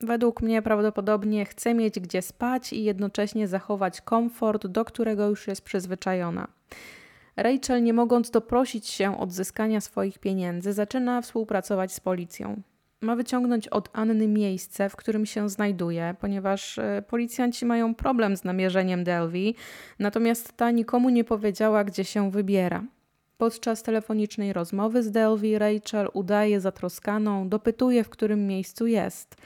Speaker 1: Według mnie prawdopodobnie chce mieć gdzie spać i jednocześnie zachować komfort, do którego już jest przyzwyczajona. Rachel, nie mogąc doprosić się odzyskania swoich pieniędzy, zaczyna współpracować z policją ma wyciągnąć od Anny miejsce, w którym się znajduje, ponieważ e, policjanci mają problem z namierzeniem Delvi, natomiast ta nikomu nie powiedziała, gdzie się wybiera. Podczas telefonicznej rozmowy z Delvi, Rachel udaje zatroskaną, dopytuje, w którym miejscu jest.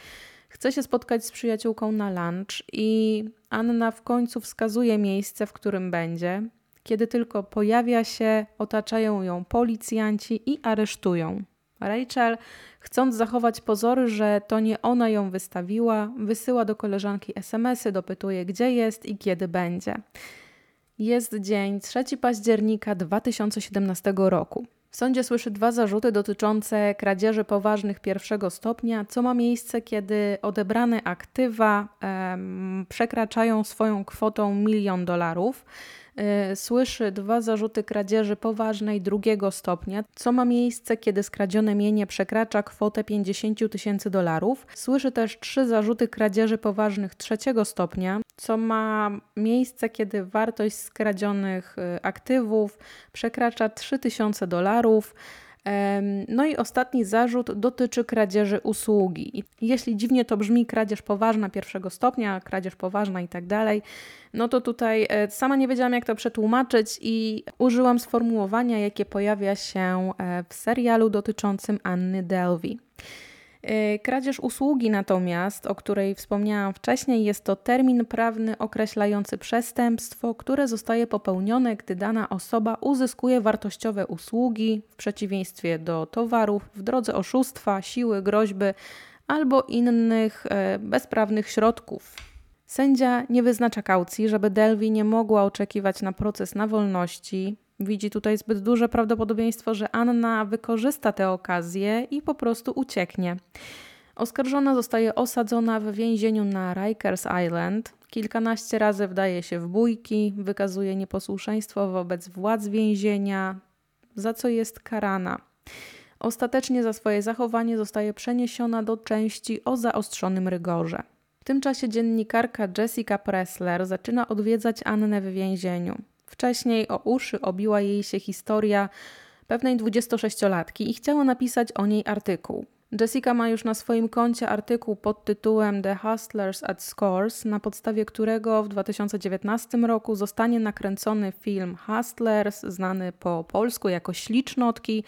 Speaker 1: Chce się spotkać z przyjaciółką na lunch i Anna w końcu wskazuje miejsce, w którym będzie. Kiedy tylko pojawia się, otaczają ją policjanci i aresztują. Rachel, chcąc zachować pozory, że to nie ona ją wystawiła, wysyła do koleżanki SMS-y, dopytuje gdzie jest i kiedy będzie. Jest dzień 3 października 2017 roku. W sądzie słyszy dwa zarzuty dotyczące kradzieży poważnych pierwszego stopnia, co ma miejsce, kiedy odebrane aktywa em, przekraczają swoją kwotą milion dolarów. E, słyszy dwa zarzuty kradzieży poważnej drugiego stopnia, co ma miejsce, kiedy skradzione mienie przekracza kwotę 50 tysięcy dolarów. Słyszy też trzy zarzuty kradzieży poważnych trzeciego stopnia, co ma miejsce, kiedy wartość skradzionych e, aktywów przekracza 3000 dolarów. No i ostatni zarzut dotyczy kradzieży usługi. Jeśli dziwnie to brzmi kradzież poważna pierwszego stopnia, kradzież poważna i tak dalej, no to tutaj e, sama nie wiedziałam jak to przetłumaczyć i użyłam sformułowania, jakie pojawia się e, w serialu dotyczącym Anny Delvey. E, kradzież usługi natomiast, o której wspomniałam wcześniej, jest to termin prawny określający przestępstwo, które zostaje popełnione, gdy dana osoba uzyskuje wartościowe usługi w przeciwieństwie do towarów w drodze oszustwa, siły, groźby albo innych e, bezprawnych środków. Sędzia nie wyznacza kaucji, żeby Delvi nie mogła oczekiwać na proces na wolności, Widzi tutaj zbyt duże prawdopodobieństwo, że Anna wykorzysta tę okazję i po prostu ucieknie. Oskarżona zostaje osadzona w więzieniu na Rikers Island. Kilkanaście razy wdaje się w bójki, wykazuje nieposłuszeństwo wobec władz więzienia, za co jest karana. Ostatecznie za swoje zachowanie zostaje przeniesiona do części o zaostrzonym rygorze. W tym czasie dziennikarka Jessica Pressler zaczyna odwiedzać Annę w więzieniu. Wcześniej o uszy obiła jej się historia pewnej 26-latki i chciała napisać o niej artykuł. Jessica ma już na swoim koncie artykuł pod tytułem The Hustlers at Scores, na podstawie którego w 2019 roku zostanie nakręcony film Hustlers, znany po polsku jako Ślicznotki,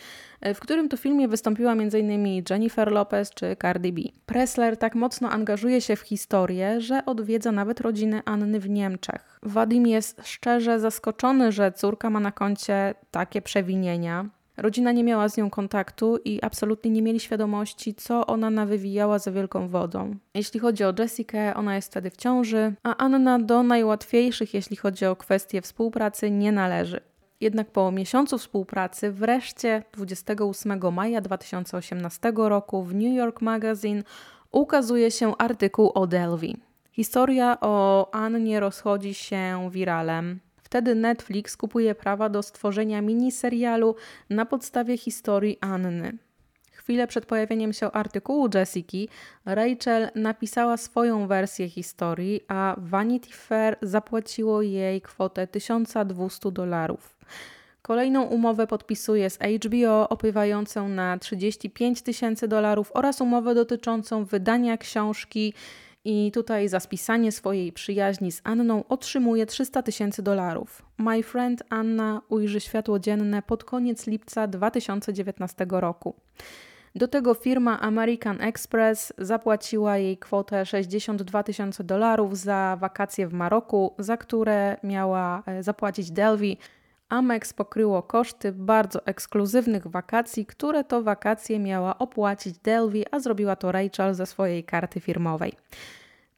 Speaker 1: w którym to filmie wystąpiła m.in. Jennifer Lopez czy Cardi B. Pressler tak mocno angażuje się w historię, że odwiedza nawet rodzinę Anny w Niemczech. Wadim jest szczerze zaskoczony, że córka ma na koncie takie przewinienia. Rodzina nie miała z nią kontaktu i absolutnie nie mieli świadomości, co ona nawywijała za wielką wodą. Jeśli chodzi o Jessikę, ona jest wtedy w ciąży, a Anna do najłatwiejszych, jeśli chodzi o kwestie współpracy, nie należy. Jednak po miesiącu współpracy, wreszcie 28 maja 2018 roku w New York Magazine ukazuje się artykuł o Delvi. Historia o Annie rozchodzi się wiralem. Wtedy Netflix kupuje prawa do stworzenia miniserialu na podstawie historii Anny. Chwilę przed pojawieniem się artykułu Jessiki, Rachel napisała swoją wersję historii, a Vanity Fair zapłaciło jej kwotę 1200 dolarów. Kolejną umowę podpisuje z HBO opływającą na 35 tysięcy dolarów oraz umowę dotyczącą wydania książki i tutaj za spisanie swojej przyjaźni z Anną otrzymuje 300 tysięcy dolarów. My Friend Anna ujrzy światło dzienne pod koniec lipca 2019 roku. Do tego firma American Express zapłaciła jej kwotę 62 tysiące dolarów za wakacje w Maroku, za które miała e, zapłacić Delvi. Amex pokryło koszty bardzo ekskluzywnych wakacji, które to wakacje miała opłacić Delvi, a zrobiła to Rachel ze swojej karty firmowej.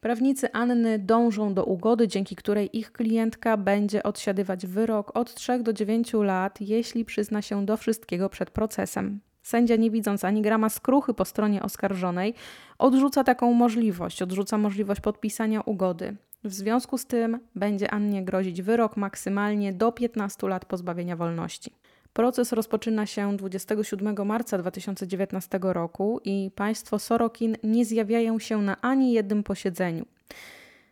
Speaker 1: Prawnicy Anny dążą do ugody, dzięki której ich klientka będzie odsiadywać wyrok od 3 do 9 lat, jeśli przyzna się do wszystkiego przed procesem. Sędzia, nie widząc ani grama skruchy po stronie oskarżonej, odrzuca taką możliwość, odrzuca możliwość podpisania ugody. W związku z tym będzie Annie grozić wyrok maksymalnie do 15 lat pozbawienia wolności. Proces rozpoczyna się 27 marca 2019 roku i państwo Sorokin nie zjawiają się na ani jednym posiedzeniu.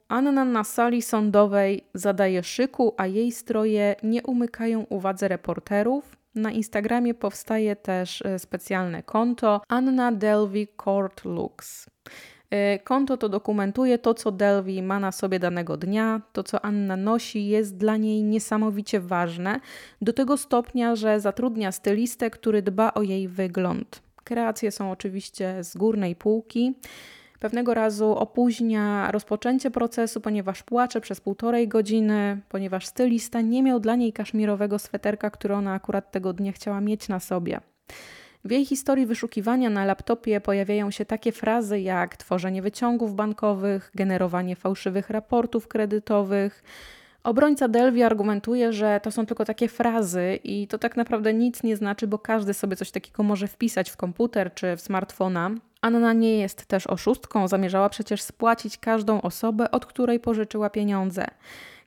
Speaker 1: Anna na sali sądowej zadaje szyku, a jej stroje nie umykają uwadze reporterów. Na Instagramie powstaje też e, specjalne konto Anna Delvey Court Looks. E, konto to dokumentuje to, co Delvi ma na sobie danego dnia, to, co Anna nosi, jest dla niej niesamowicie ważne, do tego stopnia, że zatrudnia stylistę, który dba o jej wygląd. Kreacje są oczywiście z górnej półki. Pewnego razu opóźnia rozpoczęcie procesu, ponieważ płacze przez półtorej godziny, ponieważ stylista nie miał dla niej kaszmirowego sweterka, który ona akurat tego dnia chciała mieć na sobie. W jej historii wyszukiwania na laptopie pojawiają się takie frazy jak tworzenie wyciągów bankowych, generowanie fałszywych raportów kredytowych. Obrońca Delvi argumentuje, że to są tylko takie frazy i to tak naprawdę nic nie znaczy, bo każdy sobie coś takiego może wpisać w komputer czy w smartfona. Anna nie jest też oszustką, zamierzała przecież spłacić każdą osobę, od której pożyczyła pieniądze.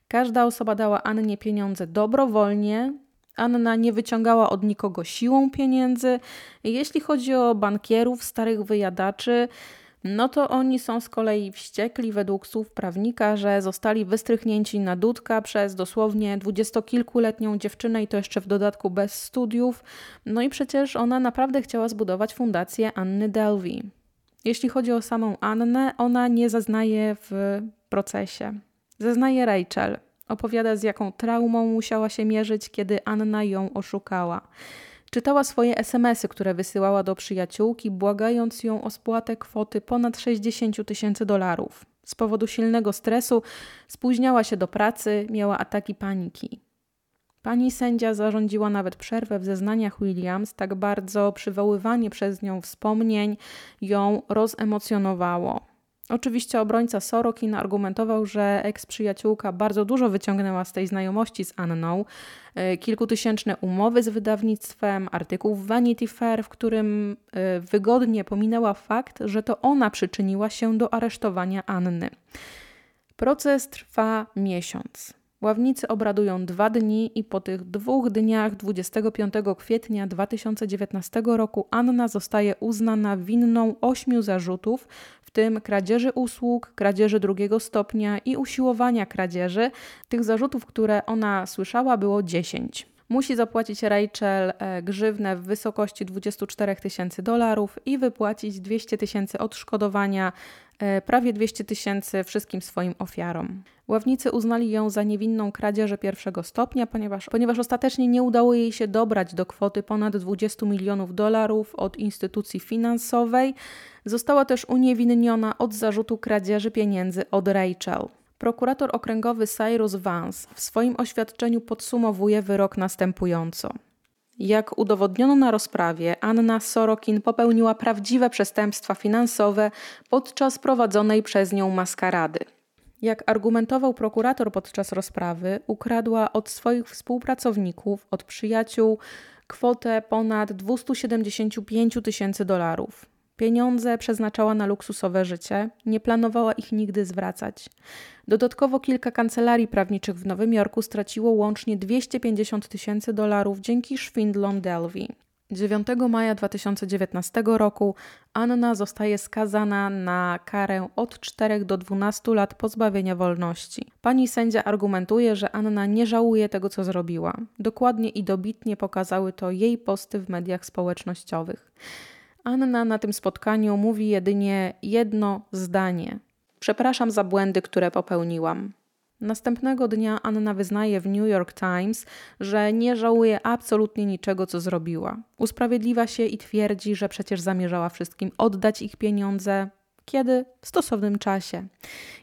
Speaker 1: Każda osoba dała Annie pieniądze dobrowolnie. Anna nie wyciągała od nikogo siłą pieniędzy. Jeśli chodzi o bankierów, starych wyjadaczy, no to oni są z kolei wściekli według słów prawnika, że zostali wystrychnięci na dudka przez dosłownie dwudziestokilkuletnią dziewczynę i to jeszcze w dodatku bez studiów. No i przecież ona naprawdę chciała zbudować fundację Anny Delvey. Jeśli chodzi o samą Annę, ona nie zaznaje w procesie. Zeznaje Rachel. Opowiada, z jaką traumą musiała się mierzyć, kiedy Anna ją oszukała. Czytała swoje SMSy, które wysyłała do przyjaciółki, błagając ją o spłatę kwoty ponad 60 tysięcy dolarów. Z powodu silnego stresu spóźniała się do pracy, miała ataki paniki. Pani sędzia zarządziła nawet przerwę w zeznaniach Williams, tak bardzo przywoływanie przez nią wspomnień ją rozemocjonowało. Oczywiście obrońca Sorokin argumentował, że eks-przyjaciółka bardzo dużo wyciągnęła z tej znajomości z Anną. E, kilkutysięczne umowy z wydawnictwem, artykuł w Vanity Fair, w którym e, wygodnie pominęła fakt, że to ona przyczyniła się do aresztowania Anny. Proces trwa miesiąc. Ławnicy obradują dwa dni i po tych dwóch dniach 25 kwietnia 2019 roku Anna zostaje uznana winną ośmiu zarzutów, tym kradzieży usług, kradzieży drugiego stopnia i usiłowania kradzieży. Tych zarzutów, które ona słyszała, było 10. Musi zapłacić Rachel e, grzywnę w wysokości 24 tysięcy dolarów i wypłacić 200 tysięcy odszkodowania, prawie 200 tysięcy wszystkim swoim ofiarom. Ławnicy uznali ją za niewinną kradzieży pierwszego stopnia, ponieważ, ponieważ ostatecznie nie udało jej się dobrać do kwoty ponad 20 milionów dolarów od instytucji finansowej. Została też uniewinniona od zarzutu kradzieży pieniędzy od Rachel. Prokurator okręgowy Cyrus Vance w swoim oświadczeniu podsumowuje wyrok następująco. Jak udowodniono na rozprawie, Anna Sorokin popełniła prawdziwe przestępstwa finansowe podczas prowadzonej przez nią maskarady. Jak argumentował prokurator podczas rozprawy, ukradła od swoich współpracowników, od przyjaciół kwotę ponad 275 tysięcy dolarów. Pieniądze przeznaczała na luksusowe życie, nie planowała ich nigdy zwracać. Dodatkowo kilka kancelarii prawniczych w Nowym Jorku straciło łącznie 250 tysięcy dolarów dzięki szwindlom Delvey. 9 maja 2019 roku Anna zostaje skazana na karę od 4 do 12 lat pozbawienia wolności. Pani sędzia argumentuje, że Anna nie żałuje tego, co zrobiła. Dokładnie i dobitnie pokazały to jej posty w mediach społecznościowych. Anna na tym spotkaniu mówi jedynie jedno zdanie: Przepraszam za błędy, które popełniłam. Następnego dnia Anna wyznaje w New York Times, że nie żałuje absolutnie niczego, co zrobiła. Usprawiedliwia się i twierdzi, że przecież zamierzała wszystkim oddać ich pieniądze, kiedy w stosownym czasie.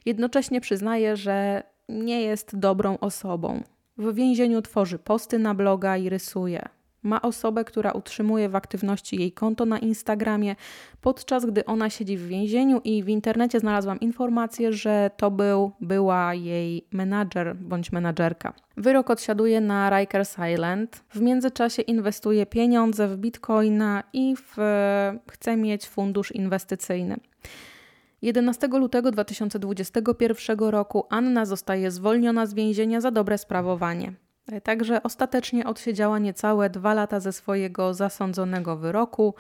Speaker 1: Jednocześnie przyznaje, że nie jest dobrą osobą. W więzieniu tworzy posty na bloga i rysuje. Ma osobę, która utrzymuje w aktywności jej konto na Instagramie, podczas gdy ona siedzi w więzieniu i w internecie znalazłam informację, że to był, była jej menadżer bądź menadżerka. Wyrok odsiaduje na Rikers Island. W międzyczasie inwestuje pieniądze w bitcoina i w, chce mieć fundusz inwestycyjny. 11 lutego 2021 roku Anna zostaje zwolniona z więzienia za dobre sprawowanie. Także ostatecznie odsiedziała niecałe dwa lata ze swojego zasądzonego wyroku.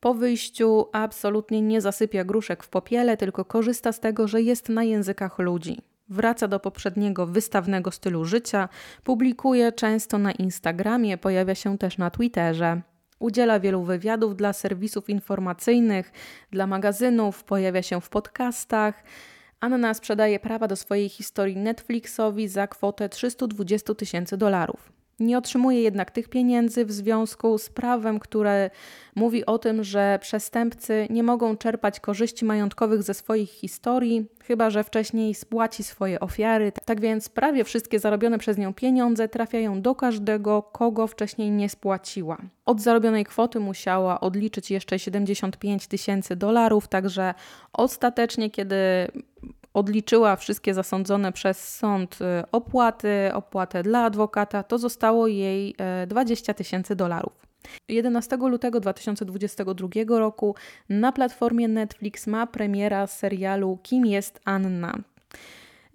Speaker 1: Po wyjściu absolutnie nie zasypia gruszek w popiele, tylko korzysta z tego, że jest na językach ludzi. Wraca do poprzedniego wystawnego stylu życia, publikuje często na Instagramie, pojawia się też na Twitterze. Udziela wielu wywiadów dla serwisów informacyjnych, dla magazynów, pojawia się w podcastach. Anna sprzedaje prawa do swojej historii Netflixowi za kwotę 320 tysięcy dolarów. Nie otrzymuje jednak tych pieniędzy w związku z prawem, które mówi o tym, że przestępcy nie mogą czerpać korzyści majątkowych ze swoich historii, chyba że wcześniej spłaci swoje ofiary. Tak więc prawie wszystkie zarobione przez nią pieniądze trafiają do każdego, kogo wcześniej nie spłaciła. Od zarobionej kwoty musiała odliczyć jeszcze 75 tysięcy dolarów, także ostatecznie, kiedy odliczyła wszystkie zasądzone przez sąd y, opłaty, opłatę dla adwokata, to zostało jej 20 e, tysięcy dolarów. 11 lutego 2022 roku na platformie Netflix ma premiera serialu Kim jest Anna.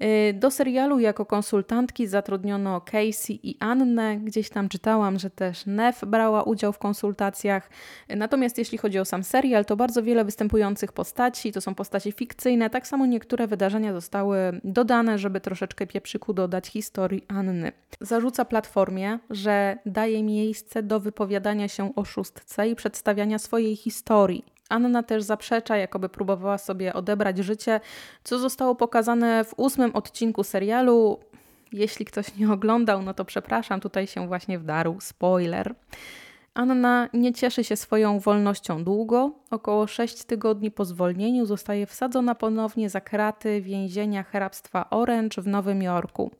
Speaker 1: Y, do serialu jako konsultantki zatrudniono Casey i Annę. Gdzieś tam czytałam, że też Nef brała udział w konsultacjach. Natomiast jeśli chodzi o sam serial, to bardzo wiele występujących postaci, to są postacie fikcyjne. Tak samo niektóre wydarzenia zostały dodane, żeby troszeczkę pieprzyku dodać historii Anny. Zarzuca platformie, że daje miejsce do wypowiadania się o szóstce i przedstawiania swojej historii. Anna też zaprzecza, jakoby próbowała sobie odebrać życie, co zostało pokazane w ósmym odcinku serialu. Jeśli ktoś nie oglądał, no to przepraszam, tutaj się właśnie wdarł spoiler. Anna nie cieszy się swoją wolnością długo. Około 6 tygodni po zwolnieniu zostaje wsadzona ponownie za kraty więzienia hrabstwa Orange w Nowym Jorku.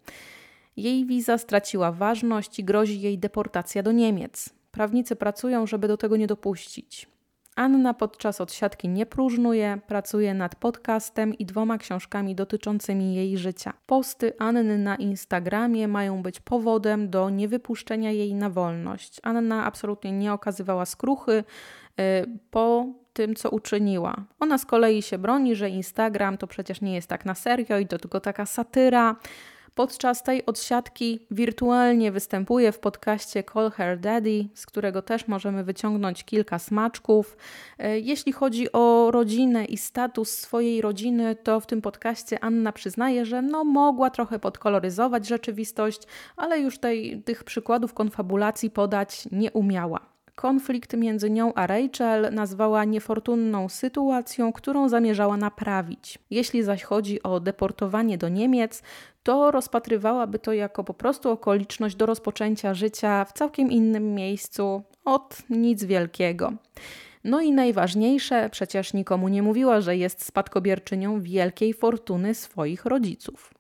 Speaker 1: Jej wiza straciła ważność i grozi jej deportacja do Niemiec. Prawnicy pracują, żeby do tego nie dopuścić. Anna podczas odsiadki nie próżnuje, pracuje nad podcastem i dwoma książkami dotyczącymi jej życia. Posty Anny na Instagramie mają być powodem do niewypuszczenia jej na wolność. Anna absolutnie nie okazywała skruchy y, po tym, co uczyniła. Ona z kolei się broni, że Instagram to przecież nie jest tak na serio i to tylko taka satyra. Podczas tej odsiadki wirtualnie występuje w podcaście Call Her Daddy, z którego też możemy wyciągnąć kilka smaczków. E, jeśli chodzi o rodzinę i status swojej rodziny, to w tym podcaście Anna przyznaje, że no mogła trochę podkoloryzować rzeczywistość, ale już tej, tych przykładów konfabulacji podać nie umiała. Konflikt między nią a Rachel nazwała niefortunną sytuacją, którą zamierzała naprawić. Jeśli zaś chodzi o deportowanie do Niemiec, to rozpatrywałaby to jako po prostu okoliczność do rozpoczęcia życia w całkiem innym miejscu od nic wielkiego. No i najważniejsze, przecież nikomu nie mówiła, że jest spadkobierczynią wielkiej fortuny swoich rodziców.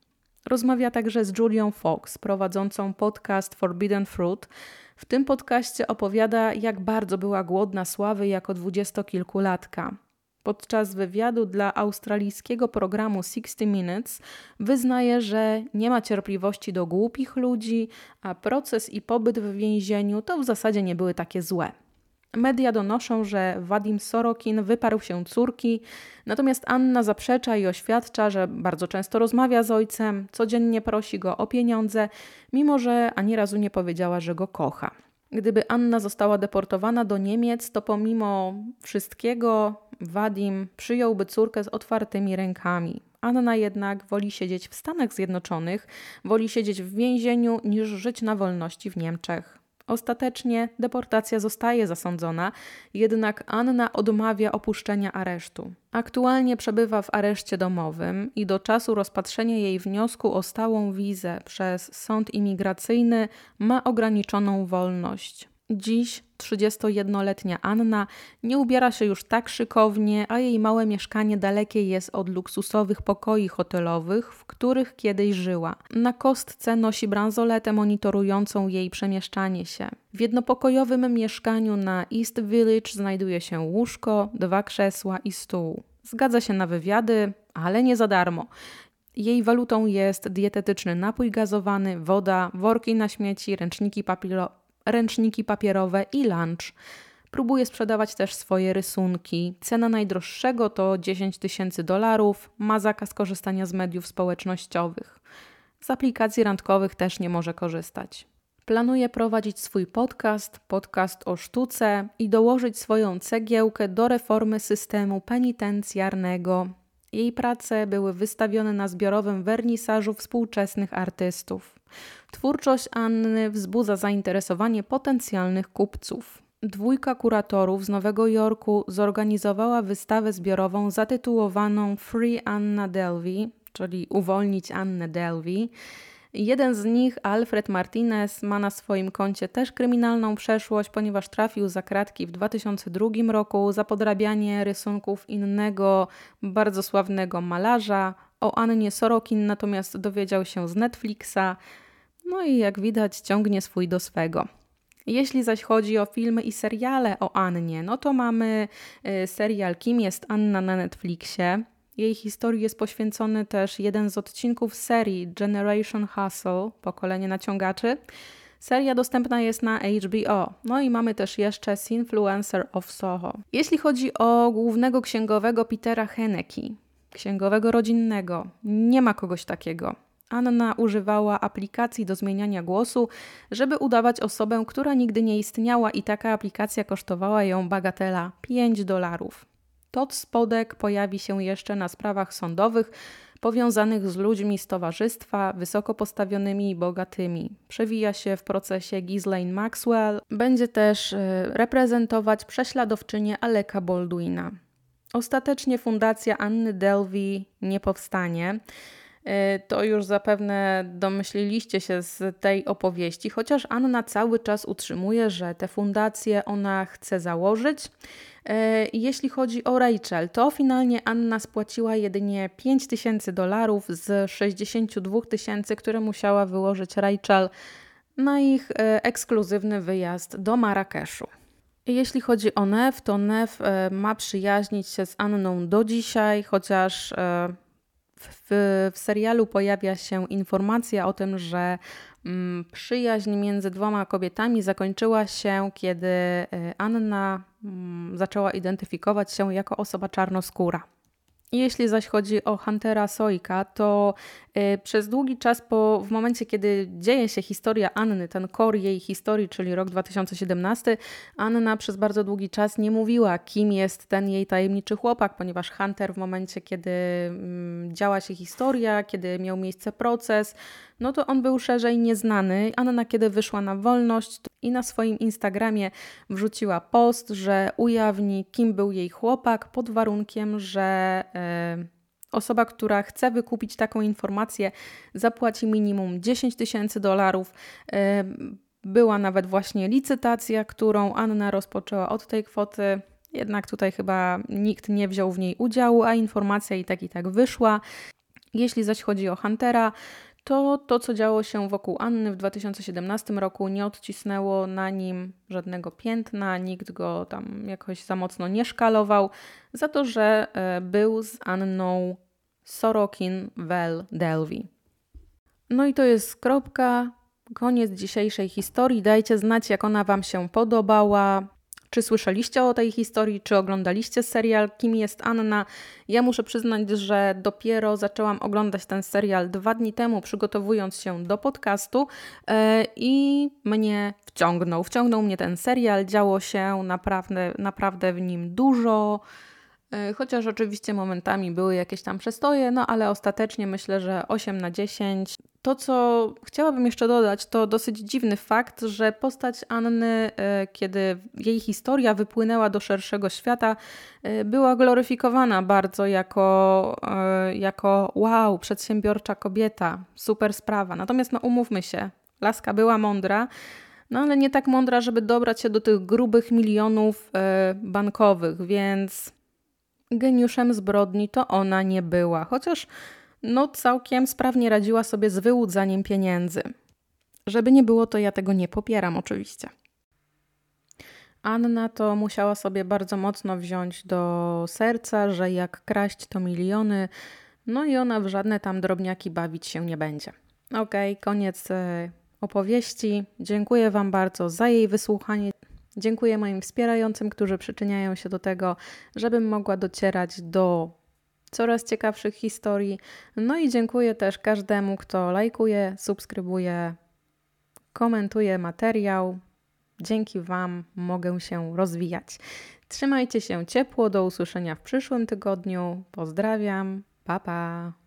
Speaker 1: Rozmawia także z Julią Fox, prowadzącą podcast Forbidden Fruit, w tym podcaście opowiada, jak bardzo była głodna sławy jako dwudziestokilkulatka. Podczas wywiadu dla australijskiego programu 60 Minutes wyznaje, że nie ma cierpliwości do głupich ludzi, a proces i pobyt w więzieniu to w zasadzie nie były takie złe. Media donoszą, że Wadim Sorokin wyparł się córki, natomiast Anna zaprzecza i oświadcza, że bardzo często rozmawia z ojcem, codziennie prosi go o pieniądze, mimo że ani razu nie powiedziała, że go kocha. Gdyby Anna została deportowana do Niemiec, to pomimo wszystkiego Wadim przyjąłby córkę z otwartymi rękami. Anna jednak woli siedzieć w Stanach Zjednoczonych, woli siedzieć w więzieniu niż żyć na wolności w Niemczech. Ostatecznie deportacja zostaje zasądzona, jednak Anna odmawia opuszczenia aresztu. Aktualnie przebywa w areszcie domowym i do czasu rozpatrzenia jej wniosku o stałą wizę przez sąd imigracyjny ma ograniczoną wolność. Dziś 31-letnia Anna nie ubiera się już tak szykownie, a jej małe mieszkanie dalekie jest od luksusowych pokoi hotelowych, w których kiedyś żyła. Na kostce nosi bransoletę monitorującą jej przemieszczanie się. W jednopokojowym mieszkaniu na East Village znajduje się łóżko, dwa krzesła i stół. Zgadza się na wywiady, ale nie za darmo. Jej walutą jest dietetyczny napój gazowany, woda, worki na śmieci, ręczniki papierowe ręczniki papierowe i lunch. Próbuje sprzedawać też swoje rysunki. Cena najdroższego to 10 tysięcy dolarów. Ma zakaz korzystania z mediów społecznościowych. Z aplikacji randkowych też nie może korzystać. Planuje prowadzić swój podcast, podcast o sztuce i dołożyć swoją cegiełkę do reformy systemu penitencjarnego. Jej prace były wystawione na zbiorowym wernisażu współczesnych artystów. Twórczość Anny wzbudza zainteresowanie potencjalnych kupców. Dwójka kuratorów z Nowego Jorku zorganizowała wystawę zbiorową zatytułowaną Free Anna Delvey, czyli Uwolnić Annę Delvey. Jeden z nich, Alfred Martinez, ma na swoim koncie też kryminalną przeszłość, ponieważ trafił za kratki w 2002 roku za podrabianie rysunków innego bardzo sławnego malarza. O Annie Sorokin natomiast dowiedział się z Netflixa. No i jak widać, ciągnie swój do swego. Jeśli zaś chodzi o filmy i seriale o Annie, no to mamy y, serial Kim jest Anna na Netflixie. Jej historii jest poświęcony też jeden z odcinków serii Generation Hustle, pokolenie naciągaczy. Seria dostępna jest na HBO. No i mamy też jeszcze Influencer of Soho. Jeśli chodzi o głównego księgowego Petera Henneke, księgowego rodzinnego, nie ma kogoś takiego. Anna używała aplikacji do zmieniania głosu, żeby udawać osobę, która nigdy nie istniała i taka aplikacja kosztowała ją bagatela 5 dolarów. Todd Spodek pojawi się jeszcze na sprawach sądowych powiązanych z ludźmi z towarzystwa, wysoko postawionymi i bogatymi. Przewija się w procesie Ghislaine Maxwell. Będzie też e, reprezentować prześladowczynię Aleka Baldwina. Ostatecznie fundacja Anny Delvey nie powstanie. E, to już zapewne domyśliliście się z tej opowieści, chociaż Anna cały czas utrzymuje, że te fundacje ona chce założyć. E, jeśli chodzi o Rachel, to finalnie Anna spłaciła jedynie 5 tysięcy dolarów z 62 tysięcy, które musiała wyłożyć Rachel na ich e, ekskluzywny wyjazd do Marrakeszu. Jeśli chodzi o Nev, to Nev ma przyjaźnić się z Anną do dzisiaj, chociaż w, w serialu pojawia się informacja o tym, że mm, przyjaźń między dwoma kobietami zakończyła się, kiedy y, Anna mm, zaczęła identyfikować się jako osoba czarnoskóra. Jeśli zaś chodzi o Huntera Soika, to y, przez długi czas, po, w momencie kiedy dzieje się historia Anny, ten kor jej historii, czyli rok 2017, Anna przez bardzo długi czas nie mówiła, kim jest ten jej tajemniczy chłopak, ponieważ Hunter w momencie, kiedy mm, działa się historia, kiedy miał miejsce proces, no to on był szerzej nieznany. Anna, kiedy wyszła na wolność i na swoim Instagramie wrzuciła post, że ujawni, kim był jej chłopak, pod warunkiem, że e, osoba, która chce wykupić taką informację, zapłaci minimum 10 tysięcy dolarów. E, była nawet właśnie licytacja, którą Anna rozpoczęła od tej kwoty. Jednak tutaj chyba nikt nie wziął w niej udziału, a informacja i tak i tak wyszła. Jeśli zaś chodzi o Huntera, to to, co działo się wokół Anny w 2017 roku, nie odcisnęło na nim żadnego piętna, nikt go tam jakoś za mocno nie szkalował, za to, że e, był z Anną Sorokin Well Delvey. No i to jest kropka, koniec dzisiejszej historii. Dajcie znać, jak ona Wam się podobała. Czy słyszeliście o tej historii, czy oglądaliście serial Kim jest Anna? Ja muszę przyznać, że dopiero zaczęłam oglądać ten serial dwa dni temu, przygotowując się do podcastu yy, i mnie wciągnął. Wciągnął mnie ten serial, działo się naprawdę, naprawdę w nim dużo. E, chociaż oczywiście momentami były jakieś tam przestoje, no ale ostatecznie myślę, że 8 na 10. To, co chciałabym jeszcze dodać, to dosyć dziwny fakt, że postać Anny, e, kiedy jej historia wypłynęła do szerszego świata, e, była gloryfikowana bardzo jako, jako wow, przedsiębiorcza kobieta, super sprawa. Natomiast no umówmy się, laska była mądra, no ale nie tak mądra, żeby dobrać się do tych grubych milionów bankowych, więc geniuszem zbrodni to ona nie była, chociaż no całkiem sprawnie radziła sobie z wyłudzaniem pieniędzy. Żeby nie było, to ja tego nie popieram oczywiście. Anna to musiała sobie bardzo mocno wziąć do serca, że jak kraść to miliony, no i ona w żadne tam drobniaki bawić się nie będzie. Okej, okay, koniec e, opowieści. Dziękuję Wam bardzo za jej wysłuchanie. Dziękuję moim wspierającym, którzy przyczyniają się do tego, żebym mogła docierać do coraz ciekawszych historii. No i dziękuję też każdemu, kto lajkuje, subskrybuje, komentuje materiał. Dzięki Wam mogę się rozwijać. Trzymajcie się ciepło, do usłyszenia w przyszłym tygodniu. Pozdrawiam, pa pa.